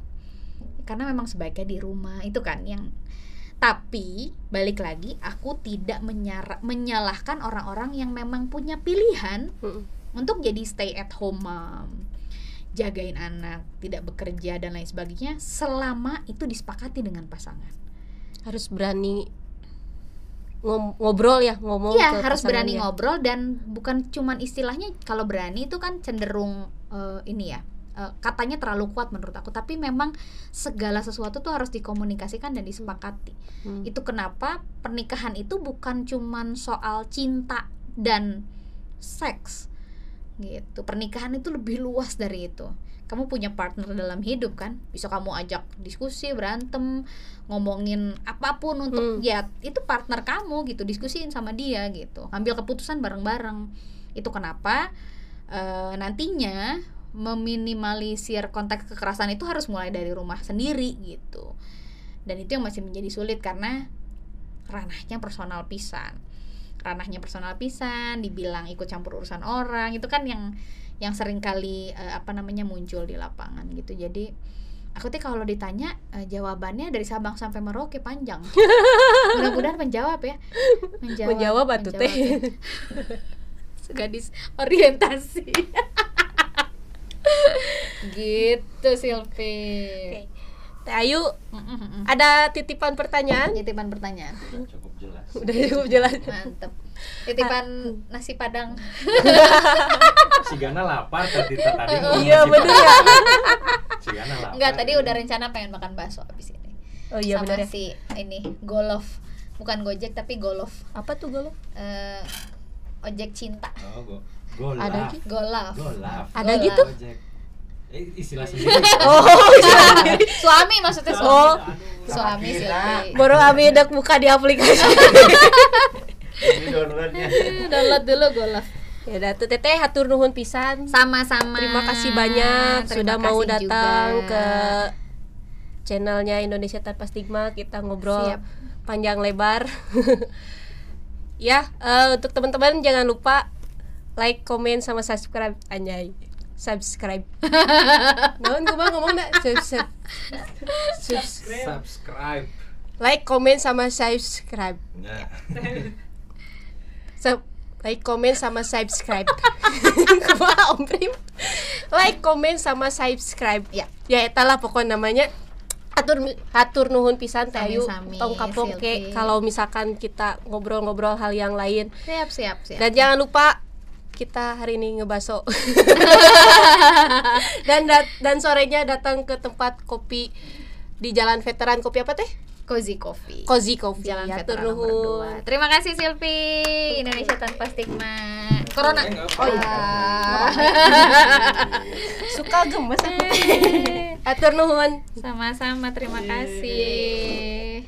karena memang sebaiknya di rumah itu kan yang tapi balik lagi aku tidak menyara- menyalahkan orang-orang yang memang punya pilihan Mm-mm. untuk jadi stay at home mom jagain anak tidak bekerja dan lain sebagainya selama itu disepakati dengan pasangan Harus berani ngobrol ya ngomong Iya harus berani pasangannya. ngobrol dan bukan cuman istilahnya kalau berani itu kan cenderung eh, ini ya eh, katanya terlalu kuat menurut aku tapi memang segala sesuatu tuh harus dikomunikasikan dan disepakati Hmm. itu kenapa pernikahan itu bukan cuman soal cinta dan seks gitu. Pernikahan itu lebih luas dari itu. Kamu punya partner dalam hidup kan? Bisa kamu ajak diskusi berantem ngomongin apa pun untuk Hmm. ya itu partner kamu gitu diskusiin sama dia gitu. Ambil keputusan bareng-bareng. Itu kenapa eh, nantinya meminimalisir konteks kekerasan itu harus mulai dari rumah sendiri gitu. Dan itu yang masih menjadi sulit karena ranahnya personal pisan ranahnya personal pisan dibilang ikut campur urusan orang itu kan yang yang sering kali eh, apa namanya muncul di lapangan gitu jadi aku tuh kalau ditanya eh, jawabannya dari Sabang sampai Merauke panjang mudah-mudahan menjawab ya menjawab Menjawab, atuh, teh. ya. gadis orientasi gitu Silvi Oke. Teh Ayu ada titipan pertanyaan Titipan pertanyaan. Udah cukup jelas. udah cukup jelas Mantep. Titipan nasi padang. Si Gana lapar tadi tadi. iya Pak. ya Si Gana lapar. Enggak, tadi udah rencana pengen makan bakso abis ini. oh iya Sama bener ya si ini Golof. Bukan Gojek tapi Golof. apa tuh golo Eh, ojek cinta. Oh, go. Golaf. Ada gitu? Golaf. Golaf. ada Golaf. gitu Ojek. Eh, istilah sendiri. oh Suami maksudnya suami. Oh. Suami. Silvi. baru abi udah buka di aplikasi Ini downloadnya. Download dulu Golaf. ya udah tuh teteh hatur nuhun pisan Sama-sama. terima kasih banyak Terima sudah mau kasih datang juga. ke channelnya Indonesia Tanpa Stigma kita ngobrol Siap. panjang lebar ya eh, untuk teman-teman jangan lupa like comment sama subscribe anjay subscribe naon gue mah ngomong nak subscribe Subs- Subscribe. like comment sama subscribe Nah. Sub- like comment sama subscribe Kumaha, Om Prim like comment sama subscribe Ya. ya eta lah pokoknya namanya atur hatur nuhun pisan teh ayu tong kapok ke Silvi. kalau misalkan kita ngobrol-ngobrol hal yang lain Siap, siap, siap. dan jangan lupa kita hari ini ngebaso dan dat- dan sorenya datang ke tempat kopi di Jalan Veteran Kopi apa teh? Cozy Coffee. Cozy Coffee. Jalan Ya, Veteran nomor. Terima kasih Silvi. Indonesia tanpa stigma. Corona. Eh, Oh iya. Suka gemes aku. Atur nuhun. Sama-sama terima kasih.